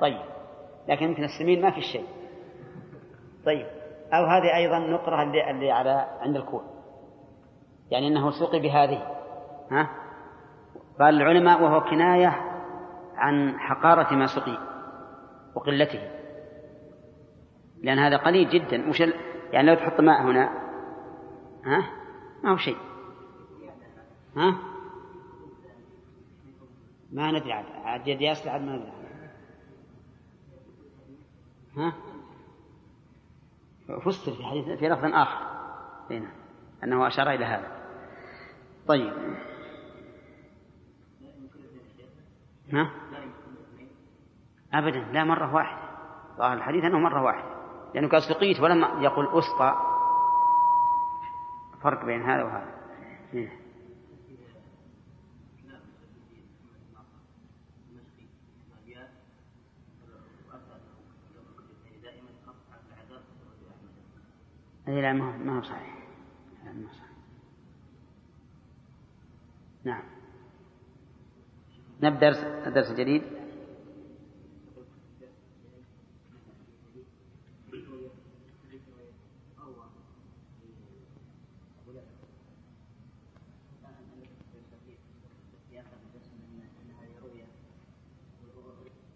طيب. لكن يمكن السمين ما في شيء. طيب. أو هذه أيضا نقرة اللي, اللي على عند الكوع. يعني أنه سقي بهذه. ها؟ قال العلماء وهو كناية عن حقارة ما سقي. وقلته. لأن هذا قليل جدا. وش يعني لو تحط ماء هنا ها؟ ما هو شيء. ها؟ ما ندري عاد. عاد يد ياسر عاد ما ندري. ها؟ فسر في حديث في لفظ آخر. هنا أنه أشار إلى هذا. طيب. ها؟ أبدا لا مرة واحدة. ظاهر الحديث أنه مرة واحدة. لأنه قال سقيت ولم يقل أسقى. فرق بين هذا وهذا. إيه. أي لا ما هو صحيح. ما هو صحيح. نعم. نبدأ الدرس الجديد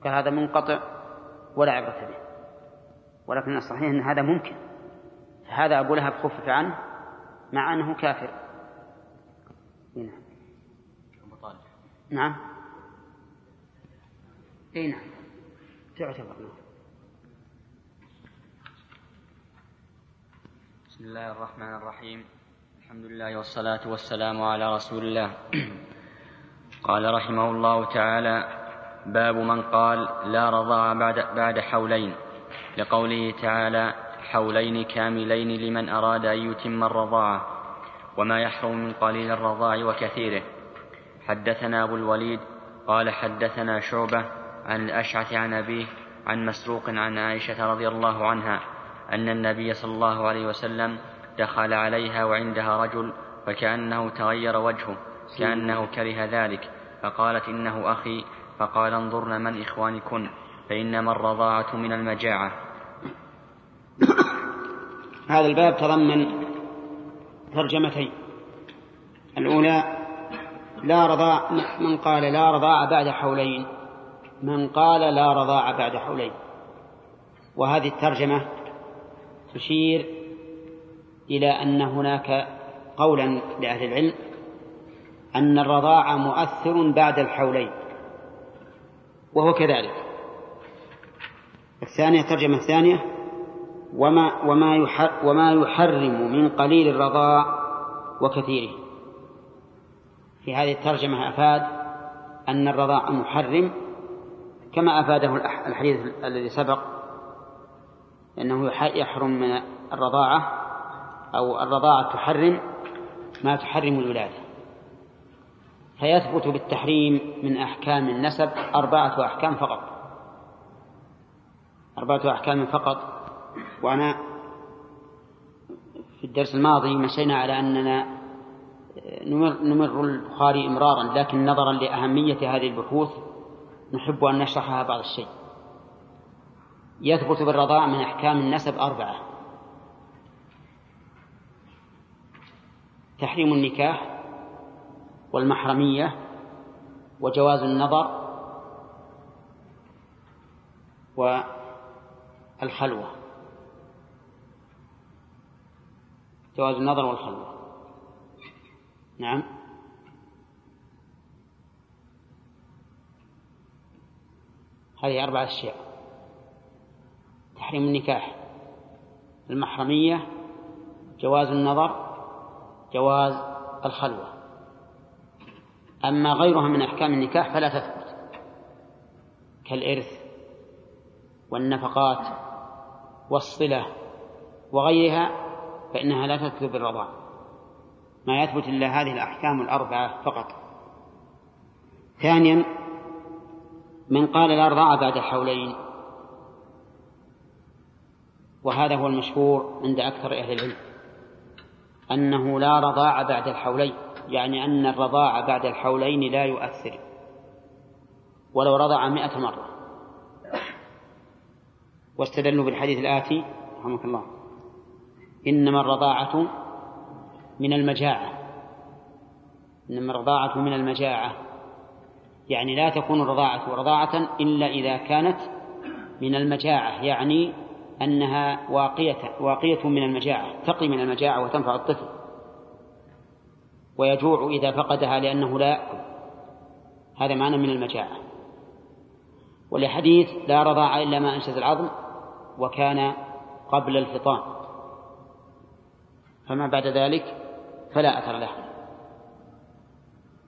هذا منقطع ولا عبرة به. ولكن الصحيح أن هذا ممكن. هذا أبو لهب خفف عنه مع أنه كافر. نعم. نعم. اي نعم. تعتبر. نعم.
بسم الله الرحمن الرحيم. الحمد لله والصلاة والسلام على رسول الله. قال رحمه الله تعالى باب من قال لا رضاع بعد بعد حولين. لقوله تعالى حولين كاملين لمن أراد أن يتم الرضاعة وما يحرم من قليل الرضاع وكثيره. حدثنا أبو الوليد قال حدثنا شعبة عن الأشعث عن أبيه عن مسروق عن عائشة رضي الله عنها أن النبي صلى الله عليه وسلم دخل عليها وعندها رجل فكأنه تغير وجهه كأنه كره ذلك فقالت إنه أخي فقال انظرن من إخوانكن فإنما الرضاعة من المجاعة.
هذا الباب تضمن ترجمتين. الأولى لا رضاع من قال لا رضاع بعد حولين. من قال لا رضاع بعد حولين. وهذه الترجمة تشير إلى أن هناك قولا لأهل العلم أن الرضاعة مؤثر بعد الحولين. وهو كذلك. الثانية الترجمة الثانية وما وما وما يحرم من قليل الرضاع وكثيره. في هذه الترجمة أفاد أن الرضاع محرم كما أفاده الحديث الذي سبق أنه يحرم من الرضاعة أو الرضاعة تحرم ما تحرم الولادة. فيثبت بالتحريم من أحكام النسب أربعة أحكام فقط. أربعة أحكام فقط. وأنا في الدرس الماضي مشينا على أننا نمر, نمر البخاري إمرارا لكن نظرا لأهمية هذه البحوث نحب أن نشرحها بعض الشيء. يثبت بالرضاع من أحكام النسب أربعة. تحريم النكاح والمحرمية وجواز النظر والخلوة جواز النظر والخلوة نعم. هذه أربعة أشياء. تحريم النكاح. المحرمية جواز النظر جواز الخلوة أما غيرها من أحكام النكاح فلا تثبت. كالإرث والنفقات والصلة وغيرها فإنها لا تثبت بالرضاع. ما يثبت إلا هذه الأحكام الأربعة فقط. ثانيا من قال لا رضاع بعد الحولين وهذا هو المشهور عند أكثر أهل العلم أنه لا رضاع بعد الحولين. يعني أن الرضاع بعد الحولين لا يؤثر. ولو رضع مئة مرة. واستدلوا بالحديث الآتي رحمك الله. إنما الرضاعة من المجاعة. إنما الرضاعة من المجاعة. يعني لا تكون الرضاعة رضاعة إلا إذا كانت من المجاعة يعني أنها واقية واقية من المجاعة تقي من المجاعة وتنفع الطفل. ويجوع إذا فقدها لأنه لا يأكل هذا معنى من المجاعة. ولحديث لا رضاع إلا ما أنشز العظم وكان قبل الفطام. فما بعد ذلك فلا أثر له.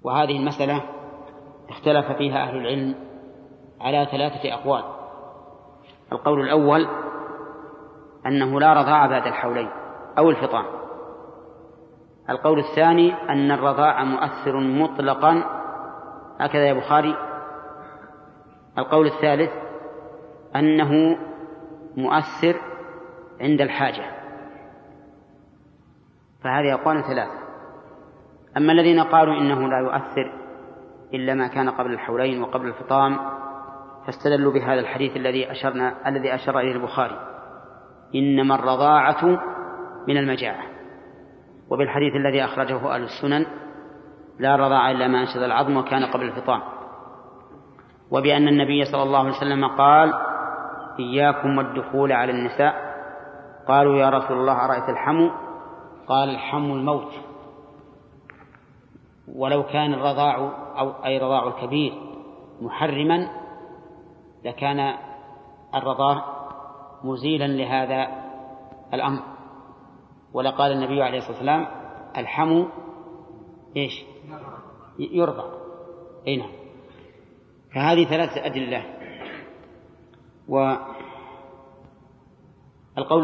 وهذه المسألة اختلف فيها أهل العلم على ثلاثة أقوال. القول الأول أنه لا رضاع بعد الحولين أو الفطام. القول الثاني أن الرضاع مؤثر مطلقا. هكذا يا بخاري. القول الثالث أنه مؤثر عند الحاجة. فهذه أقوال ثلاثة أما الذين قالوا إنه لا يؤثر إلا ما كان قبل الحولين وقبل الفطام فاستدلوا بهذا الحديث الذي أشرنا الذي أشار إليه البخاري. إنما الرضاعة من المجاعة. وبالحديث الذي أخرجه أهل السنن لا رضاع إلا ما أنشد العظم وكان قبل الفطام. وبأن النبي صلى الله عليه وسلم قال إياكم والدخول على النساء. قالوا يا رسول الله أرأيت الحمو؟ قال الحمو الموت. ولو كان الرضاع أو أي رضاع الكبير محرما لكان الرضاع مزيلا لهذا الأمر. ولقال النبي عليه الصلاة والسلام الحمو إيش؟ يرضى. أي نعم. فهذه ثلاثة أدلة. والقول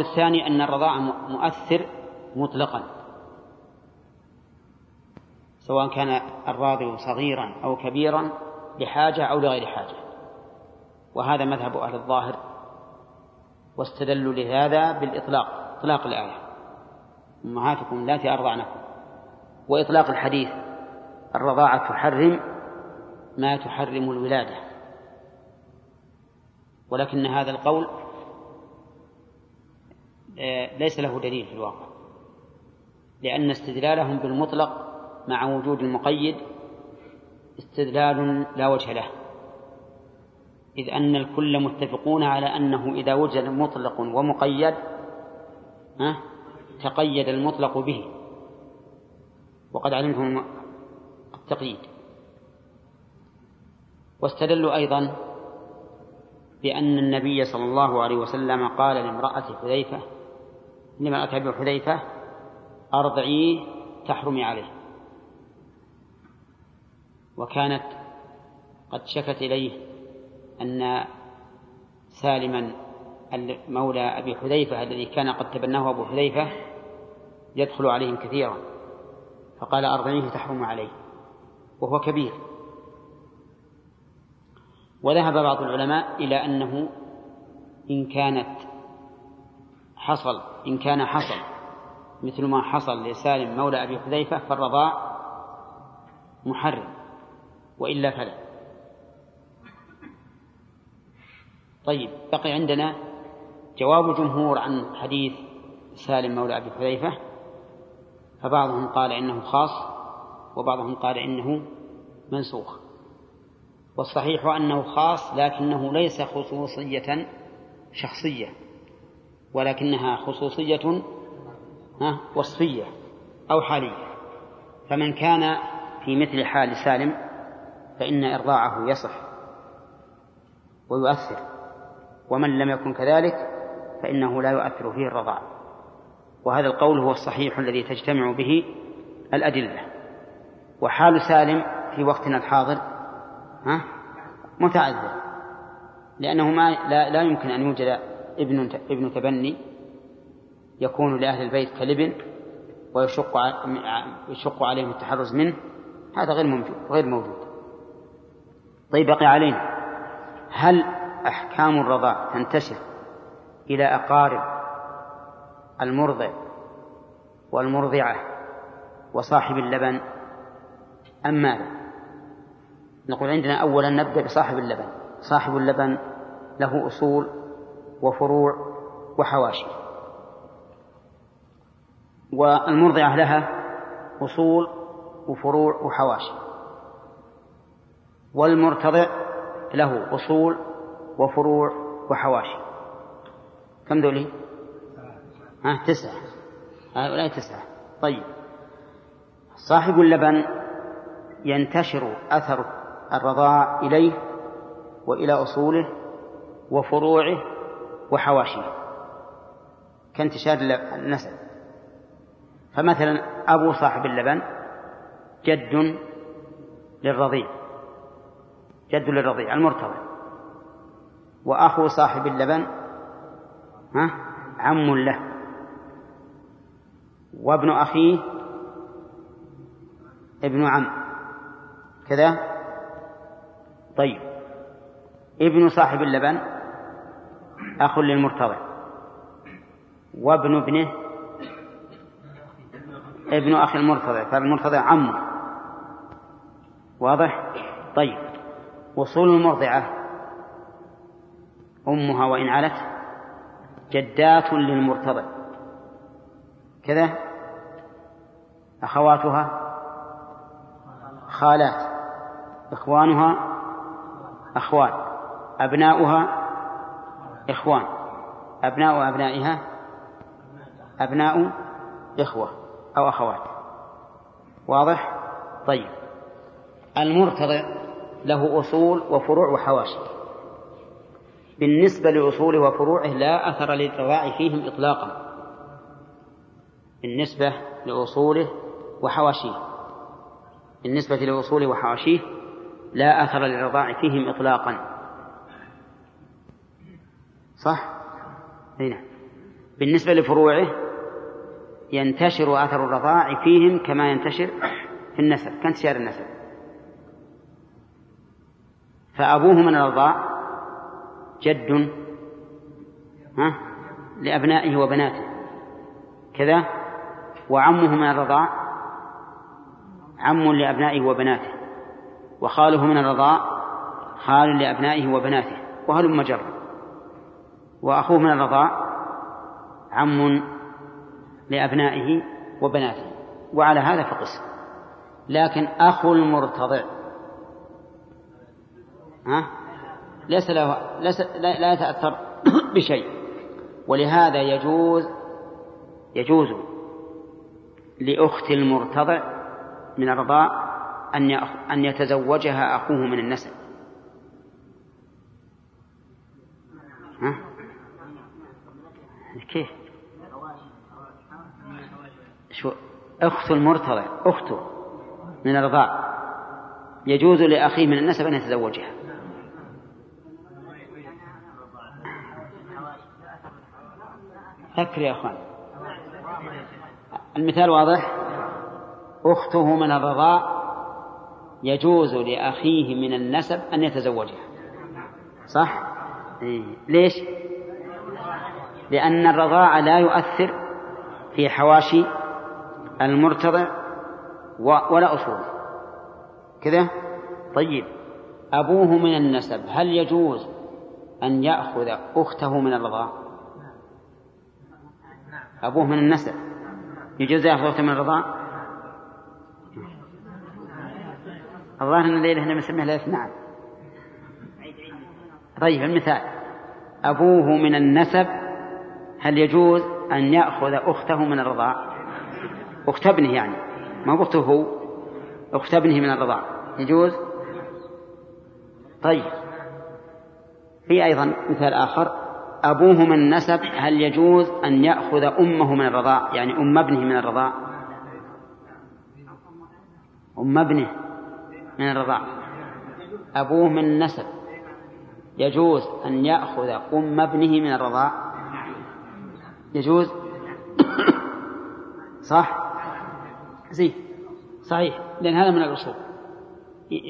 الثاني أن الرضاعة مؤثر مطلقا. سواء كان الراضع صغيرا أو كبيرا لحاجة أو لغير حاجة. وهذا مذهب أهل الظاهر واستدلوا لهذا بالإطلاق إطلاق الآية. أمهاتكم اللاتي أرضعنكم وإطلاق الحديث الرضاعة تحرم ما تحرم الولادة. ولكن هذا القول آه، ليس له دليل في الواقع. لأن استدلالهم بالمطلق مع وجود المقيد استدلال لا وجه له. إذ أن الكل متفقون على أنه إذا وجد مطلق ومقيد ها تقيد المطلق به. وقد علمتم التقييد. واستدلوا أيضا بأن النبي صلى الله عليه وسلم قال لامرأة حذيفة لامرأة أبي حذيفة أرضعيه تحرمي عليه. وكانت قد شكت إليه أن سالما مولى أبي حذيفة الذي كان قد تبناه أبو حذيفة يدخل عليهم كثيرا. فقال أرضعيه تحرم عليه وهو كبير. وذهب بعض العلماء إلى أنه إن كانت حصل إن كان حصل مثل ما حصل لسالم مولى أبي حذيفة فالرضاع محرم وإلا فلا. طيب بقي عندنا جواب جمهور عن حديث سالم مولى أبي حذيفة. فبعضهم قال إنه خاص وبعضهم قال إنه منسوخ. والصحيح أنه خاص لكنه ليس خصوصية شخصية ولكنها خصوصية وصفية أو حالية. فمن كان في مثل حال سالم فإن إرضاعه يصح ويؤثر ومن لم يكن كذلك فإنه لا يؤثر فيه الرضاع. وهذا القول هو الصحيح الذي تجتمع به الأدلة. وحال سالم في وقتنا الحاضر ها متعذر لأنه ما لا, لا يمكن أن يوجد ابن ابن تبني يكون لأهل البيت كلبن ويشق يشق عليهم التحرز منه. هذا غير موجود غير موجود. طيب بقي علينا. هل أحكام الرضاع تنتشر إلى أقارب المرضع والمرضعة وصاحب اللبن أم ماذا؟ نقول عندنا أولا نبدأ بصاحب اللبن صاحب اللبن له أصول وفروع وحواشي والمرضعة لها أصول وفروع وحواشي والمرتضع له أصول وفروع وحواشي كم ذولي؟ ها تسعة. هؤلاء تسعة. طيب. صاحب اللبن ينتشر أثر الرضاع إليه وإلى أصوله وفروعه وحواشيه. كانتشار النسب. فمثلا أبو صاحب اللبن جد للرضيع. جد للرضيع المرتضع. وأخو صاحب اللبن ها عم له. وابن أخيه ابن عم. كذا؟ طيب. ابن صاحب اللبن أخ للمرتضع. وابن ابنه ابن أخي المرتضع. فالمرتضع عمه واضح؟ طيب. وصول المرضعة أمها وإن علت جدات للمرتضع. كذا؟ أخواتها؟ خالات. إخوانها؟ أخوات أبناؤها؟ إخوان. أبناء أبنائها؟ أبناء إخوة أو أخوات. واضح؟ طيب. المرتضع له أصول وفروع وحواشي. بالنسبة لأصوله وفروعه لا أثر للرضاع فيهم إطلاقا. بالنسبة لأصوله وحواشيه. بالنسبة لأصوله وحواشيه لا أثر للرضاع فيهم إطلاقا. صح؟ هنا بالنسبة لفروعه ينتشر أثر الرضاع فيهم كما ينتشر في النسب كانتشار النسب. فأبوه من الرضاع جد ها؟ لأبنائه وبناته. كذا؟ وعمه من الرضاع عم لأبنائه وبناته وخاله من الرضاع خال لأبنائه وبناته وهل مجر وأخوه من الرضاع عم لأبنائه وبناته. وعلى هذا فقس. لكن أخو المرتضع. ها؟ ليس له ليس لا يتأثر بشيء. ولهذا يجوز يجوز لأخت المرتضع من الرضاع أن أن يتزوجها أخوه من النسب ها؟ كيف؟ شو؟ أخت المرتضع أخته من الرضاع. يجوز لأخيه من النسب أن يتزوجها. فكر يا أخوان. المثال واضح أخته من الرضاع يجوز لأخيه من النسب أن يتزوجها صح؟ إيه. ليش؟ لأن الرضاع لا يؤثر في حواشي المرتضع ولا أصوله كذا؟ طيب أبوه من النسب هل يجوز أن يأخذ أخته من الرضاع؟ أبوه من النسب يجوز يأخذ أخته من الرضاع؟ الظاهر أن الليلة هنا بنسميها ليلة نعم طيب المثال. أبوه من النسب هل يجوز أن يأخذ أخته من الرضاع؟ أخت ابنه يعني ما أخته هو؟ أخت ابنه من الرضاع. يجوز؟ طيب. في أيضا مثال آخر. أبوه من النسب هل يجوز أن يأخذ أمه من الرضاع؟ يعني أم ابنه من الرضاع. أم ابنه من الرضاع. أبوه من النسب يجوز أن يأخذ أم ابنه من الرضاع؟ يجوز. صح؟ زين. صحيح. لأن هذا من الأصول.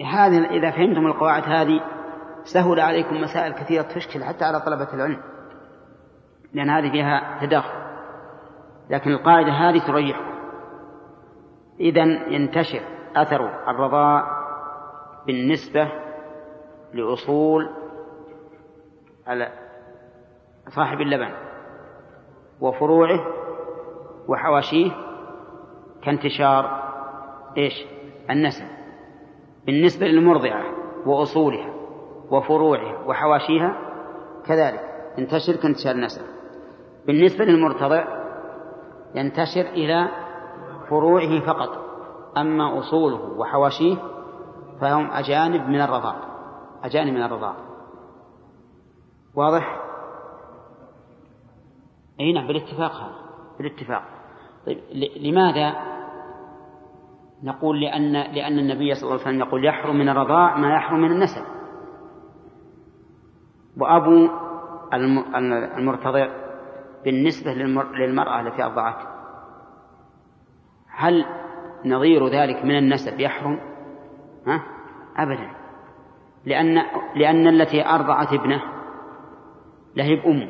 هذه إذا فهمتم القواعد هذه سهل عليكم مسائل كثيرة تشكل حتى على طلبة العلم. لأن هذه فيها تداخل. لكن القاعدة هذه تريحكم إذا ينتشر أثر الرضاع بالنسبة لأصول صاحب اللبن وفروعه وحواشيه كانتشار إيش؟ النسب. بالنسبة للمرضعة وأصولها وفروعها وحواشيها كذلك. ينتشر كانتشار النسب. بالنسبة للمرتضع ينتشر إلى فروعه فقط أما أصوله وحواشيه فهم أجانب من الرضاع أجانب من الرضاع. واضح؟ أي نعم بالاتفاق هذا بالاتفاق. طيب لماذا نقول لأن لأن النبي صلى الله عليه وسلم يقول يحرم من الرضاع ما يحرم من النسب؟ وأبو المرتضع بالنسبة للمرأة التي أرضعته هل نظير ذلك من النسب يحرم؟ ها؟ أبدا. لأن لأن التي أرضعت ابنه لهب أمه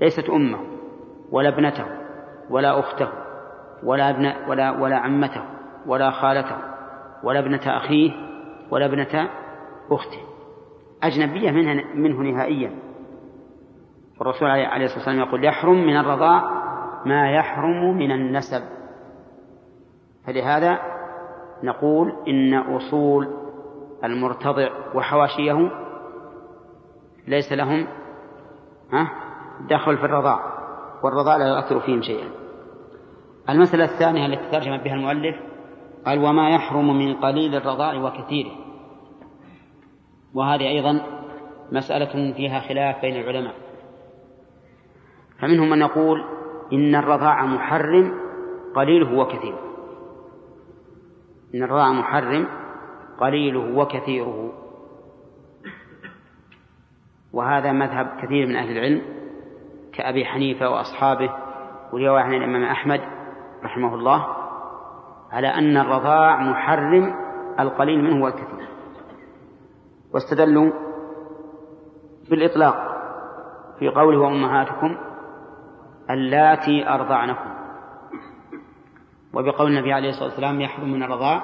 ليست أمه ولا ابنته ولا أخته ولا ابن ولا ولا عمته ولا خالته ولا ابنة أخيه ولا ابنة أخته. أجنبية منه, منه نهائيا. والرسول عليه الصلاة والسلام يقول يحرم من الرضاع ما يحرم من النسب. فلهذا نقول إن أصول المرتضع وحواشيه ليس لهم دخل في الرضاع والرضاع لا يؤثر فيهم شيئا. المسألة الثانية التي ترجم بها المؤلف قال وما يحرم من قليل الرضاع وكثيره. وهذه أيضا مسألة فيها خلاف بين العلماء. فمنهم من يقول إن الرضاع محرم قليله وكثيره. إن الرضاع محرم قليله وكثيره. وهذا مذهب كثير من أهل العلم كأبي حنيفة وأصحابه ورواية عن الإمام أحمد رحمه الله على أن الرضاع محرم القليل منه والكثير. واستدلوا بالإطلاق في قوله وأمهاتكم اللاتي أرضعنكم. وبقول النبي عليه الصلاة والسلام يحرم من الرضاع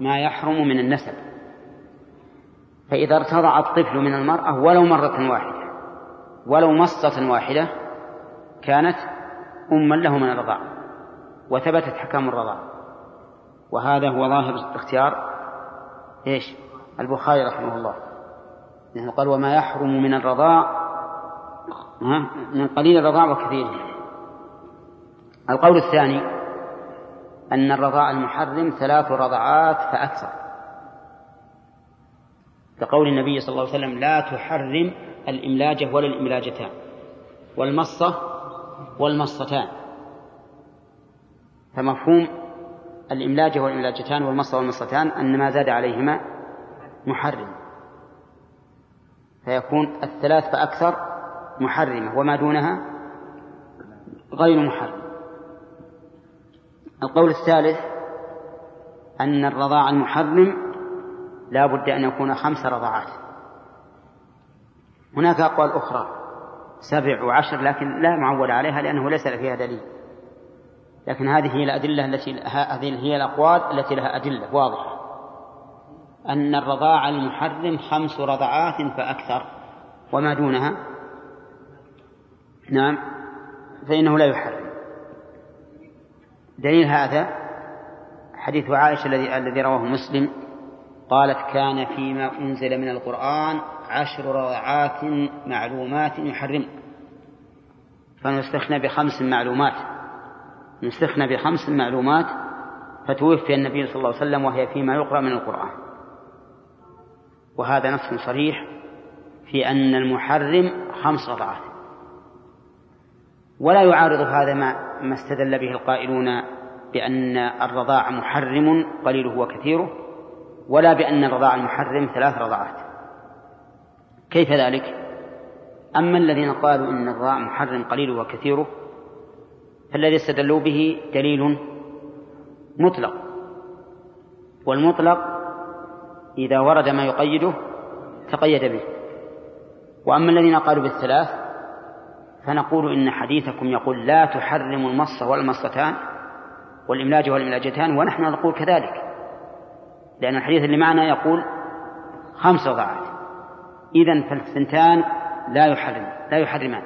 ما يحرم من النسب. فإذا ارتضع الطفل من المرأة ولو مرة واحدة ولو مصة واحدة كانت أما له من الرضاع وثبتت حكام الرضاع. وهذا هو ظاهر اختيار إيش؟ البخاري رحمه الله. لأنه قال وما يحرم من الرضاع من قليل الرضاع وكثيره القول الثاني أن الرضاع المحرم ثلاث رضعات فأكثر. كقول النبي صلى الله عليه وسلم لا تحرم الإملاجة ولا الإملاجتان. والمصة والمصتان. فمفهوم الإملاجة والإملاجتان والمصة والمصتان أن ما زاد عليهما محرم. فيكون الثلاث فأكثر محرمة وما دونها غير محرم. القول الثالث أن الرضاع المحرم لا بد أن يكون خمس رضعات هناك أقوال أخرى سبع وعشر لكن لا معول عليها لأنه ليس فيها دليل. لكن هذه هي الأدلة التي هذه هي الأقوال التي لها أدلة واضحة. أن الرضاع المحرم خمس رضعات فأكثر. وما دونها؟ نعم. فإنه لا يحرم. دليل هذا حديث عائشة الذي الذي رواه مسلم قالت كان فيما أنزل من القرآن عشر رضعات معلومات يحرم. فنستخنى بخمس معلومات. نستخنى بخمس معلومات فتوفي النبي صلى الله عليه وسلم وهي فيما يقرأ من القرآن. وهذا نص صريح في أن المحرم خمس رضعات ولا يعارض هذا ما ما استدل به القائلون بأن الرضاع محرم قليله وكثيره ولا بأن الرضاع المحرم ثلاث رضعات كيف ذلك؟ أما الذين قالوا إن الرضاع محرم قليله وكثيره فالذي استدلوا به دليل مطلق. والمطلق إذا ورد ما يقيده تقيد به. وأما الذين قالوا بالثلاث فنقول إن حديثكم يقول لا تحرم المصة والمصتان والإملاج والإملاجتان ونحن نقول كذلك. لأن الحديث اللي معنا يقول خمس رضعات إذا فالثنتان لا يحرم لا يحرمان.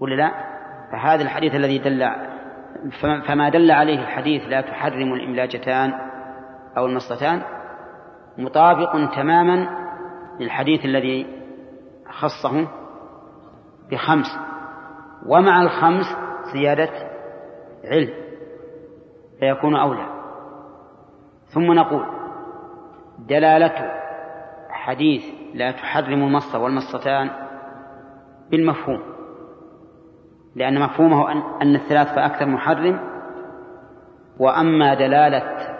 ولا لا؟ فهذا الحديث الذي دل فما دل عليه الحديث لا تحرم الإملاجتان أو المصتان مطابق تماما للحديث الذي خصه بخمس. ومع الخمس زيادة علم فيكون أولى. ثم نقول دلالة حديث لا تحرم المص والمصتان بالمفهوم لأن مفهومه أن الثلاث فأكثر محرم. وأما دلالة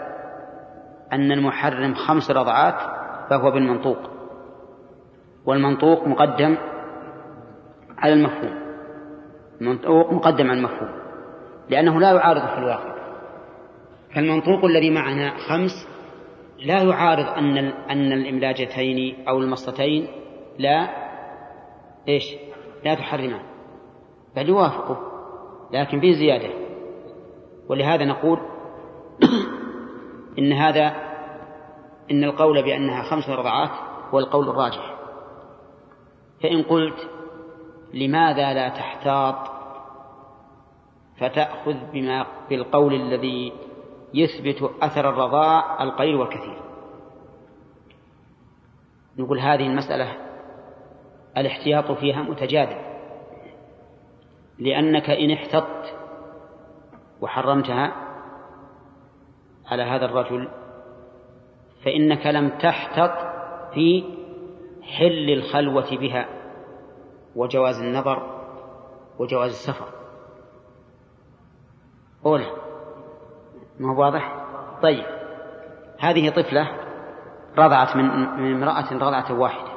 أن المحرم خمس رضعات فهو بالمنطوق. والمنطوق مقدم على المفهوم. المنطوق مقدم على المفهوم. لأنه لا يعارض في الواقع. فالمنطوق الذي معنا خمس لا يعارض أن أن الإملاجتين أو المصتين لا إيش؟ لا تحرمان. بل يوافقه لكن في زيادة. ولهذا نقول إن هذا إن القول بأنها خمس رضعات هو القول الراجح. فإن قلت لماذا لا تحتاط؟ فتأخذ بما بالقول الذي يثبت أثر الرضاع القليل والكثير. نقول هذه المسألة الاحتياط فيها متجادل لأنك إن احتطت وحرمتها على هذا الرجل فإنك لم تحتط في حل الخلوة بها. وجواز النظر وجواز السفر. أولى ما هو واضح؟ طيب هذه طفلة رضعت من امرأة رضعة واحدة.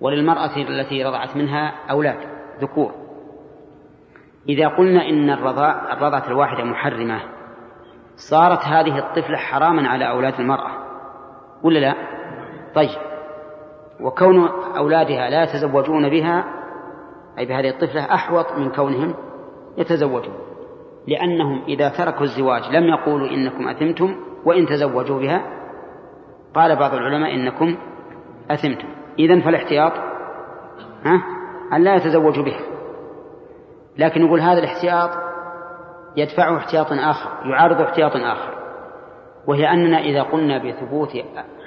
وللمرأة التي رضعت منها أولاد ذكور. إذا قلنا إن الرضاع الرضعة الواحدة محرمة صارت هذه الطفلة حراما على أولاد المرأة ولا لا؟ طيب. وكون أولادها لا يتزوجون بها أي بهذه الطفلة أحوط من كونهم يتزوجون. لأنهم إذا تركوا الزواج لم يقولوا إنكم أثمتم وإن تزوجوا بها. قال بعض العلماء إنكم أثمتم. إذن فالاحتياط ها أن لا يتزوجوا بها. لكن يقول هذا الاحتياط يدفعه احتياط آخر يعارض احتياط آخر. وهي أننا إذا قلنا بثبوت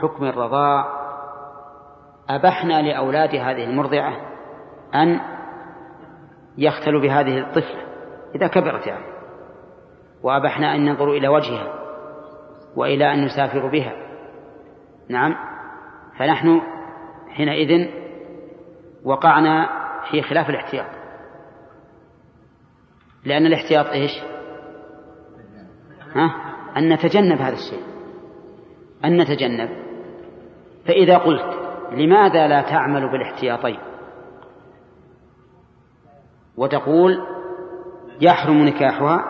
حكم الرضاع أبحنا لأولاد هذه المرضعة أن يختلوا بهذه الطفلة إذا كبرت يعني. وأبحنا أن ننظر إلى وجهها وإلى أن نسافر بها. نعم. فنحن حينئذ وقعنا في خلاف الاحتياط. لأن الاحتياط إيش؟ ها؟ أن نتجنب هذا الشيء. أن نتجنب. فإذا قلت لماذا لا تعمل بالاحتياطين؟ وتقول يحرم نكاحها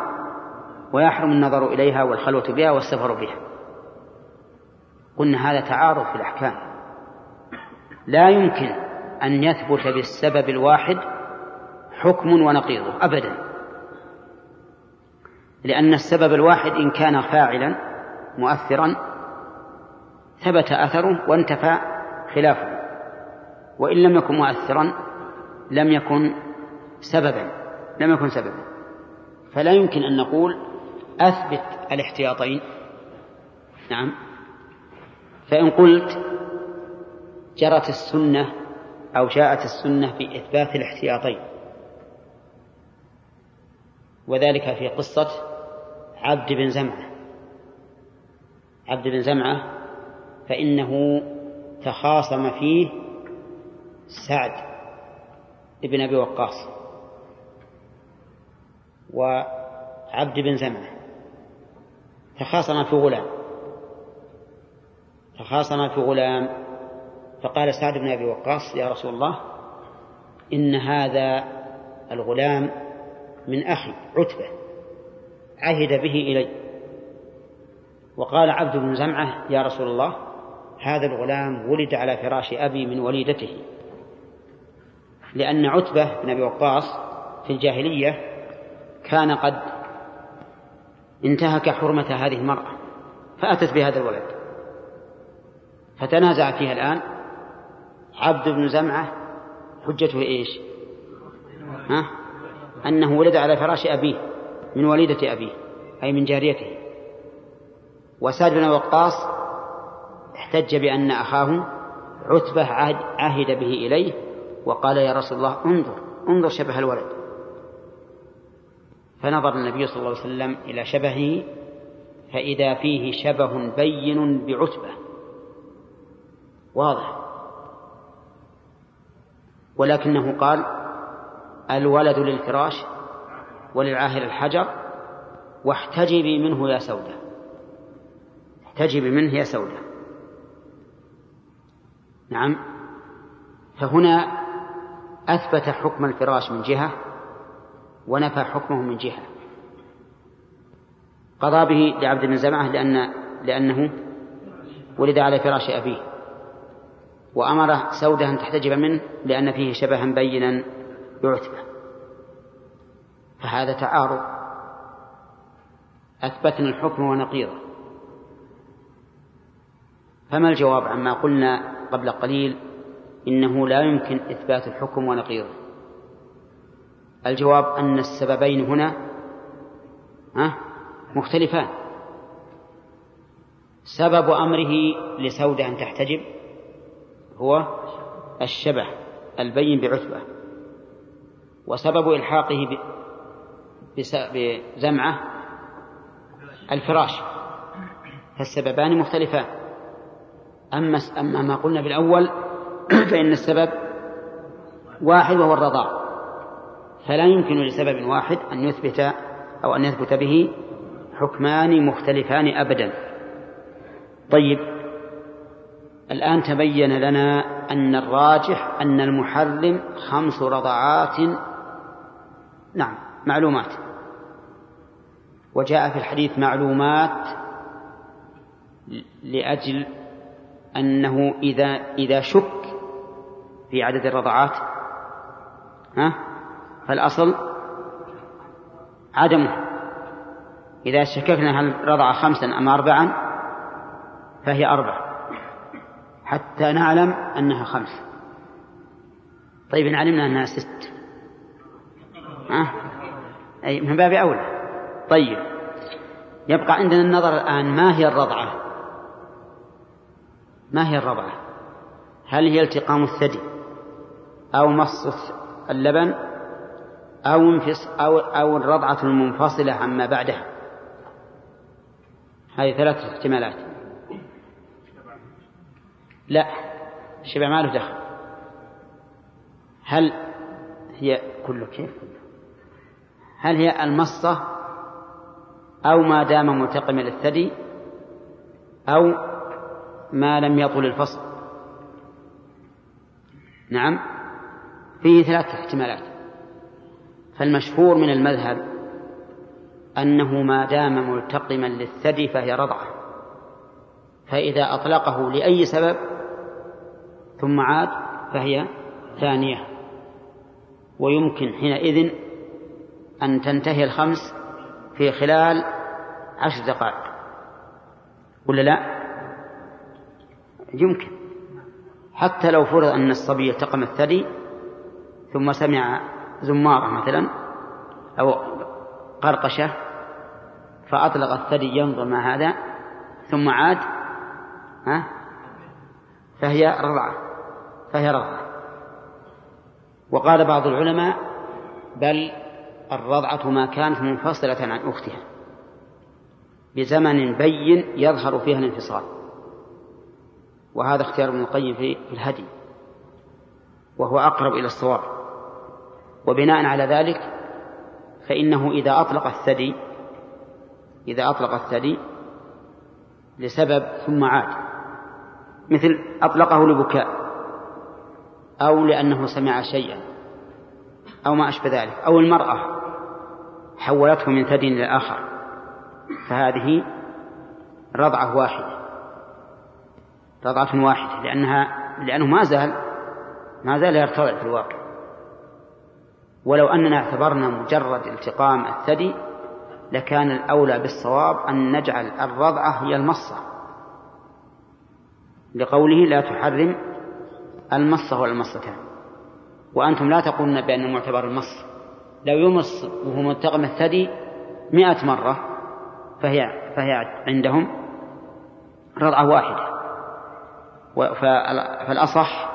ويحرم النظر إليها والخلوة بها والسفر بها. قلنا هذا تعارض في الأحكام. لا يمكن أن يثبت بالسبب الواحد حكم ونقيضه أبدا. لأن السبب الواحد إن كان فاعلا مؤثرا ثبت أثره وانتفى خلافه. وإن لم يكن مؤثرا لم يكن سببا لم يكن سببا. فلا يمكن أن نقول أثبت الاحتياطين. نعم. فإن قلت جرت السنة أو جاءت السنة في إثبات الاحتياطين. وذلك في قصة عبد بن زمعة. عبد بن زمعة فإنه تخاصم فيه سعد بن أبي وقاص وعبد بن زمعة. تخاصم في غلام. تخاصم في غلام. فقال سعد بن أبي وقاص يا رسول الله إن هذا الغلام من أخي عتبة عهد به إلي. وقال عبد بن زمعة يا رسول الله هذا الغلام ولد على فراش أبي من وليدته. لأن عتبة بن أبي وقاص في الجاهلية كان قد انتهك حرمة هذه المرأة فأتت بهذا الولد. فتنازع فيها الآن عبد بن زمعة حجته إيش؟ ها؟ أنه ولد على فراش أبيه من وليدة أبيه أي من جاريته. وسعد بن وقاص احتج بأن أخاه عتبة عهد به إليه وقال يا رسول الله انظر انظر شبه الولد. فنظر النبي صلى الله عليه وسلم إلى شبهه فإذا فيه شبه بين بعتبة. واضح. ولكنه قال الولد للفراش وللعاهر الحجر واحتجبي منه يا سودة. احتجبي منه يا سودة. نعم. فهنا أثبت حكم الفراش من جهة ونفى حكمه من جهة. قضى به لعبد بن زمعة لأن لأنه ولد على فراش أبيه. وأمر سودة أن تحتجب منه لأن فيه شبها بينا بعتبة فهذا تعارض. أثبتنا الحكم ونقيضه. فما الجواب عما قلنا قبل قليل إنه لا يمكن إثبات الحكم ونقيضه. الجواب أن السببين هنا مختلفان. سبب أمره لسودة أن تحتجب هو الشبه البين بعتبة وسبب إلحاقه بزمعة الفراش. فالسببان مختلفان. أما أما ما قلنا بالأول فإن السبب واحد وهو الرضاع. فلا يمكن لسبب واحد أن يثبت أو أن يثبت به حكمان مختلفان أبدا. طيب الآن تبين لنا أن الراجح أن المحرم خمس رضعات. نعم معلومات. وجاء في الحديث معلومات لأجل أنه إذا إذا شك في عدد الرضعات ها فالأصل عدمه. إذا شككنا هل رضع خمسا أم أربعا فهي أربع حتى نعلم أنها خمس. طيب إن علمنا أنها ست. ها؟ أي من باب أولى. طيب يبقى عندنا النظر الآن ما هي الرضعة؟ ما هي الرضعة؟ هل هي التقام الثدي أو مص اللبن أو انفص أو أو الرضعة المنفصلة عما بعدها؟ هذه ثلاثة احتمالات. لا الشبع ما له دخل. هل هي كله كيف؟ هل هي المصة أو ما دام ملتقما للثدي أو ما لم يطل الفصل. نعم. فيه ثلاثة احتمالات. فالمشهور من المذهب أنه ما دام ملتقما للثدي فهي رضعة. فإذا أطلقه لأي سبب ثم عاد فهي ثانية. ويمكن حينئذ أن تنتهي الخمس في خلال عشر دقائق. ولا لا؟ يمكن. حتى لو فرض أن الصبي التقم الثدي ثم سمع زمارة مثلا أو قرقشة فأطلق الثدي ينظر ما هذا ثم عاد ها؟ فهي رضعة فهي رضعة. وقال بعض العلماء بل الرضعة ما كانت منفصلة عن أختها بزمن بين يظهر فيها الانفصال. وهذا اختيار ابن القيم في الهدي وهو أقرب إلى الصواب. وبناء على ذلك فإنه إذا أطلق الثدي إذا أطلق الثدي لسبب ثم عاد مثل أطلقه لبكاء أو لأنه سمع شيئا أو ما أشبه ذلك أو المرأة حولته من ثدي إلى آخر فهذه رضعة واحدة. رضعة واحدة لأنها لأنه ما زال ما زال يرتضع في الواقع. ولو أننا اعتبرنا مجرد التقام الثدي لكان الأولى بالصواب أن نجعل الرضعة هي المصة. لقوله لا تحرم المصة ولا المصتان وأنتم لا تقولون بأن معتبر المص. لو يمص وهو ملتقم الثدي مئة مرة فهي فهي عندهم رضعة واحدة. فالأصح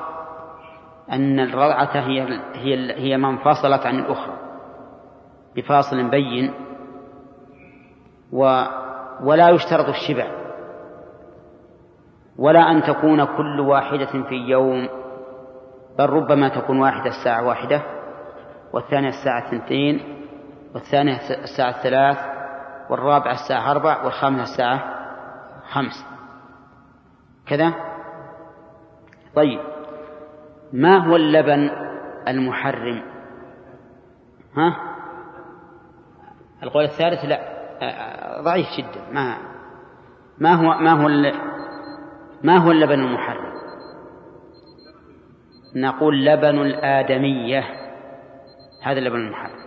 أن الرضعة هي هي هي ما انفصلت عن الأخرى بفاصل بين و ولا يشترط الشبع ولا أن تكون كل واحدة في يوم بل ربما تكون واحدة الساعة واحدة والثانية الساعة اثنتين والثانية الساعة الثلاث والرابعة الساعة أربع والخامسة الساعة خمس. كذا؟ طيب ما هو اللبن المحرم؟ ها؟ القول الثالث لا ضعيف جدا. ما ما هو ما هو ما هو اللبن المحرم؟ نقول لبن الآدمية هذا اللبن المحرم.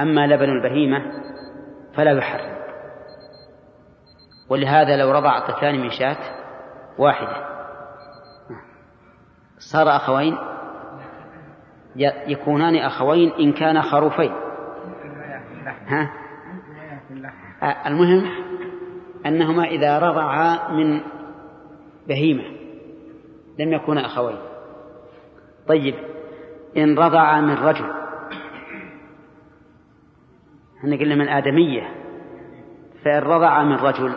أما لبن البهيمة فلا يحرم. ولهذا لو رضع طفلان من شاة واحدة صار أخوين؟ يكونان أخوين إن كان خروفين. ها؟ المهم أنهما إذا رضعا من بهيمة لم يكونا أخوين. طيب إن رضعا من رجل. إحنا قلنا من آدمية. فإن رضعا من رجل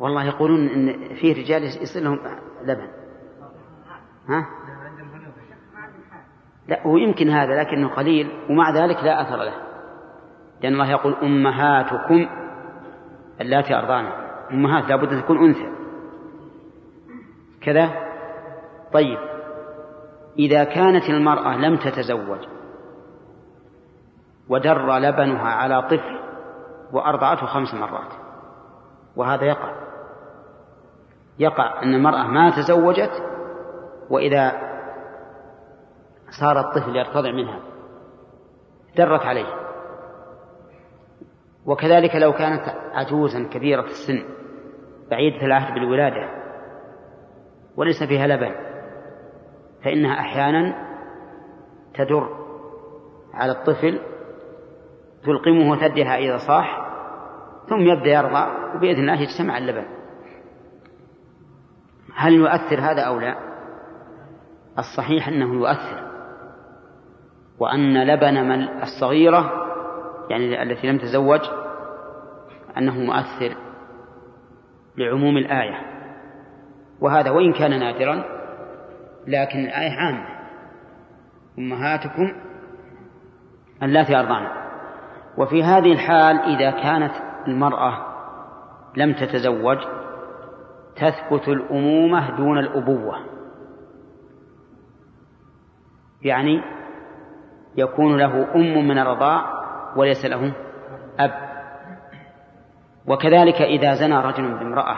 والله يقولون إن فيه رجال يصير لهم لبن. ها؟ لا هو يمكن هذا لكنه قليل ومع ذلك لا أثر له. لأن الله يقول أمهاتكم اللاتي أرضعن أمهات لابد أن تكون أنثى. كذا؟ طيب. إذا كانت المرأة لم تتزوج ودر لبنها على طفل وأرضعته خمس مرات وهذا يقع. يقع أن المرأة ما تزوجت وإذا صار الطفل يرتضع منها درت عليه. وكذلك لو كانت عجوزا كبيرة السن بعيدة العهد بالولادة وليس فيها لبن فإنها أحيانا تدر على الطفل تلقمه ثدها إذا صاح ثم يبدأ يرضع وبإذن الله يجتمع اللبن. هل يؤثر هذا أو لا؟ الصحيح أنه يؤثر. وأن لبن من الصغيرة يعني التي لم تزوج أنه مؤثر لعموم الآية. وهذا وإن كان نادرا لكن الآية عامة. أمهاتكم اللاتي أرضعن. وفي هذه الحال إذا كانت المرأة لم تتزوج تثبت الأمومة دون الأبوة. يعني يكون له أم من الرضاع وليس له أب. وكذلك إذا زنى رجل بامرأة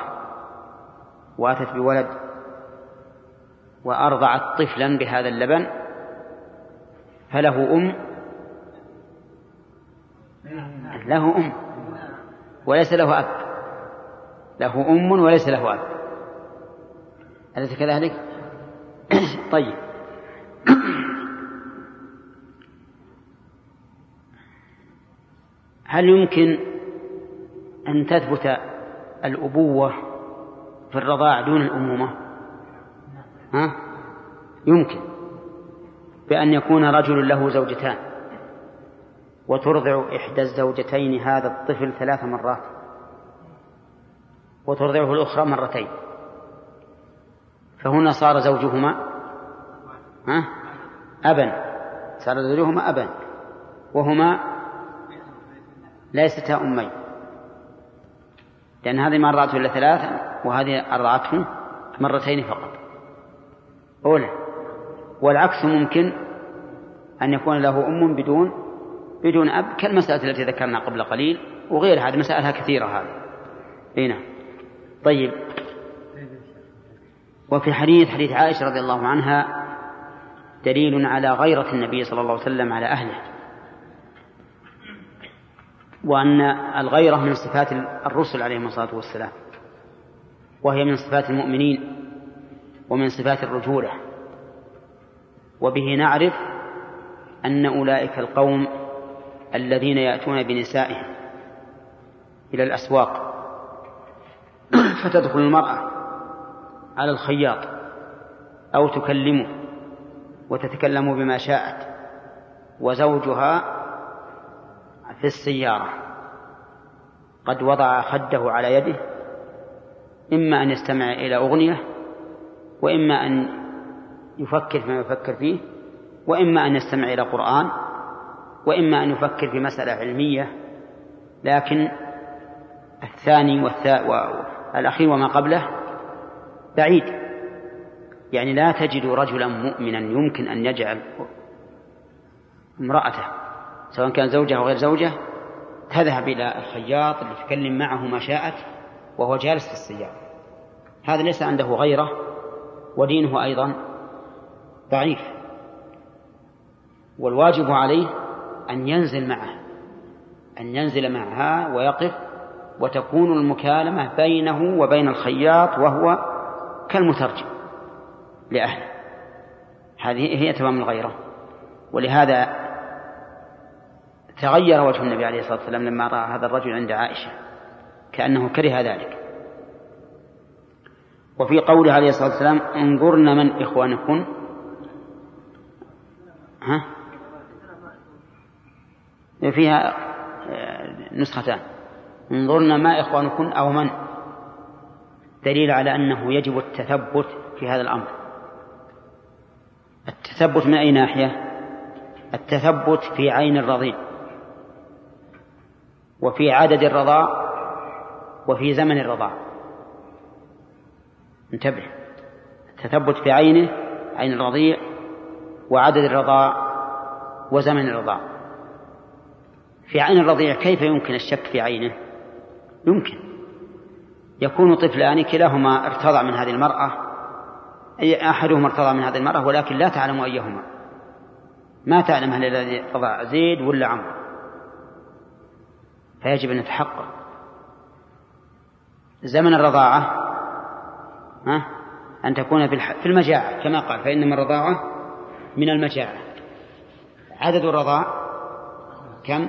وأتت بولد وأرضعت طفلا بهذا اللبن فله أم. له أم. وليس له أب. له أم وليس له أب أليس كذلك؟ طيب هل يمكن أن تثبت الأبوة في الرضاع دون الأمومة؟ ها؟ يمكن بأن يكون رجل له زوجتان وترضع إحدى الزوجتين هذا الطفل ثلاث مرات وترضعه الأخرى مرتين. فهنا صار زوجهما ها؟ أبا صار زوجهما أبا وهما ليستا أمين. لأن هذه ما أرضعته إلا ثلاثا وهذه أرضعته مرتين فقط. أولى. والعكس ممكن أن يكون له أم بدون بدون أب كالمسألة التي ذكرنا قبل قليل وغير هذه مسائلها كثيرة هذه. هنا نعم. طيب. وفي حديث حديث عائشة رضي الله عنها دليل على غيرة النبي صلى الله عليه وسلم على أهله. وأن الغيرة من صفات الرسل عليهم الصلاة والسلام. وهي من صفات المؤمنين ومن صفات الرجولة. وبه نعرف أن أولئك القوم الذين يأتون بنسائهم إلى الأسواق. فتدخل المرأة على الخياط أو تكلمه وتتكلم بما شاءت وزوجها في السيارة. قد وضع خده على يده إما أن يستمع إلى أغنية وإما أن يفكر فيما يفكر فيه وإما أن يستمع إلى قرآن وإما أن يفكر في مسألة علمية. لكن الثاني والأخير وما قبله بعيد. يعني لا تجد رجلا مؤمنا يمكن أن يجعل امرأته سواء كان زوجة أو غير زوجة تذهب إلى الخياط لتكلم معه ما شاءت وهو جالس في السيارة. هذا ليس عنده غيرة ودينه أيضا ضعيف. والواجب عليه أن ينزل معه أن ينزل معها ويقف وتكون المكالمة بينه وبين الخياط وهو كالمترجم لأهله. هذه هي تمام الغيرة. ولهذا تغير وجه النبي عليه الصلاة والسلام لما رأى هذا الرجل عند عائشة كأنه كره ذلك. وفي قوله عليه الصلاة والسلام انظرن من إخوانكن. ها؟ فيها نسختان. انظرن ما إخوانكن أو من. دليل على أنه يجب التثبت في هذا الأمر. التثبت من أي ناحية؟ التثبت في عين الرضيع وفي عدد الرضاع وفي زمن الرضاع. انتبه. التثبت في عينه عين الرضيع وعدد الرضاع وزمن الرضاع. في عين الرضيع كيف يمكن الشك في عينه؟ يمكن. يكون طفلان كلاهما ارتضع من هذه المرأة أي أحدهما ارتضع من هذه المرأة ولكن لا تعلم أيهما. ما تعلم هل الذي ارتضع زيد ولا عمرو. فيجب أن نتحقق زمن الرضاعة ها أن تكون في المجاعة كما قال فإنما الرضاعة من المجاعة. عدد الرضاع كم؟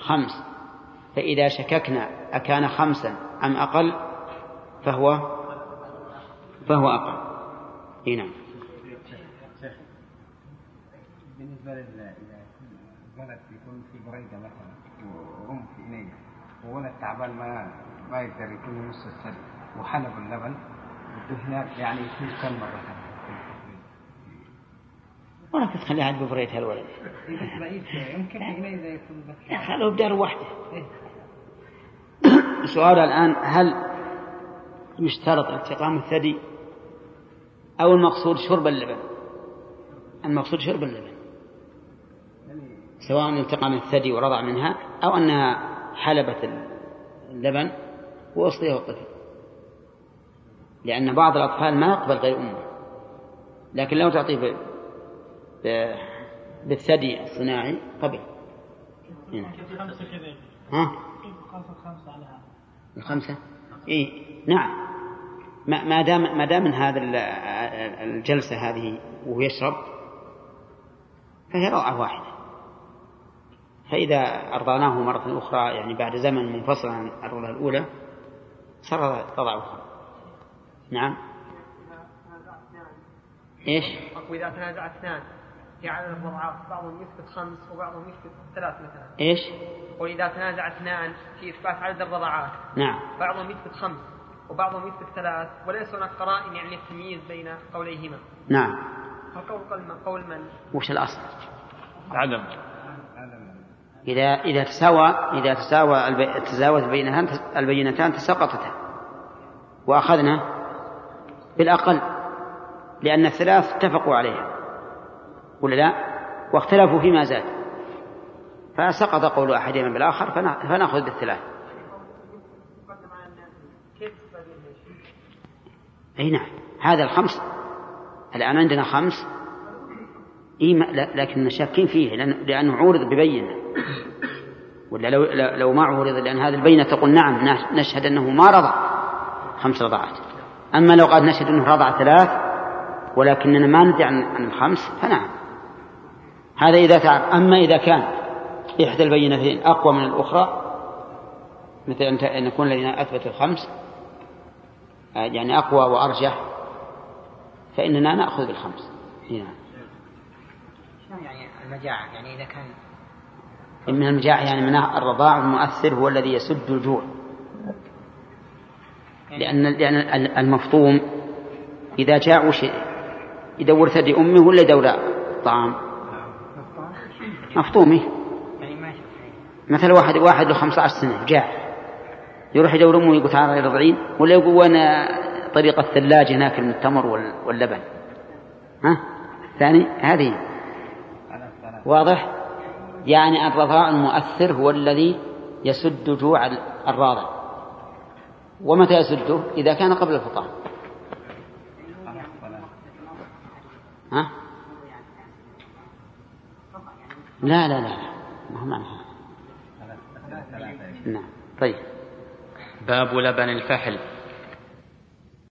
خمس. فإذا شككنا أكان خمسا أم أقل؟ فهو؟ فهو أقل. إيه نعم.
بالنسبة إذا الولد يكون في بريدة مثلا وام في إنية وولد تعبان ما ما يقدر يكون نص الثلج وحلب اللبن هناك يعني يكون كم مرة؟
ولا تخليها عاد بفريتها الولد
يمكن يكون
خلوه بدار واحدة السؤال الآن هل يشترط التقام الثدي أو المقصود شرب اللبن؟ المقصود شرب اللبن. سواء التقم الثدي ورضع منها أو أنها حلبت اللبن وأصليه الطفل لأن بعض الأطفال ما يقبل غير أمه. لكن لو تعطيه. بالثدي الصناعي قبل. هنا. ها؟ الخمسة؟ إيه. نعم. ما دام ما دام من هذا ال- الجلسة هذه وهو يشرب فهي رضعة واحدة. فإذا أرضعناه مرة أخرى يعني بعد زمن منفصل عن الرضعة الأولى صار رضعة أخرى. نعم. إيش؟
وإذا تنازع أثنان. في عدد الرضعات بعضهم يثبت خمس وبعضهم يثبت ثلاث مثلا.
إيش؟
وإذا تنازع اثنان في إثبات عدد الرضعات
نعم.
بعضهم يثبت خمس وبعضهم يثبت ثلاث وليس هناك قرائن يعني التمييز بين قوليهما.
نعم.
فقول قول من؟ قول من؟
وش الأصل؟
عدم.
إذا إذا تساوى إذا تساوى الب- تساوت البينتان البينتان تساقطتا وأخذنا بالأقل لأن الثلاث اتفقوا عليها. ولا لا؟ واختلفوا فيما زاد. فسقط قول أحدهما بالآخر فنأخذ بالثلاث؟ أي نعم. هذا الخمس. الآن عندنا خمس. ما- لا- لكن شاكين فيه لأن- لأنه عورض ببينة ولا لو, لو- ما عورض لأن هذه البينة تقول نعم نش- نشهد أنه ما رضع خمس رضعات أما لو قد نشهد أنه رضع ثلاث ولكننا ما ندري عن عن الخمس فنعم. هذا إذا تعب أما إذا كان إحدى البينتين أقوى من الأخرى مثل أن يكون الذين أثبتوا الخمس آه، يعني أقوى وأرجح فإننا نأخذ بالخمس. هنا
شلون يعني المجاعة؟ يعني إذا كان
من المجاعة يعني من الرضاع المؤثر هو الذي يسد الجوع. لأن لأن المفطوم إذا جاع وش يدور ثدي أمه ولا يدور طعام؟ مفطومه
يعني ما يشوف
مثلا واحد واحد له 15 سنة جاع. يروح يدور أمه ويقول تعالى رضعين ولا يقول وأنا طريقة الثلاجة ناكل من التمر وال- واللبن؟ ها؟ ثاني هذه. واضح؟ يعني الرضاع المؤثر هو الذي يسد جوع الراضع ومتى يسده؟ إذا كان قبل الفطام. ها؟ لا لا لا لا. ما هو معنى. نعم. طيب.
باب لبن الفحل.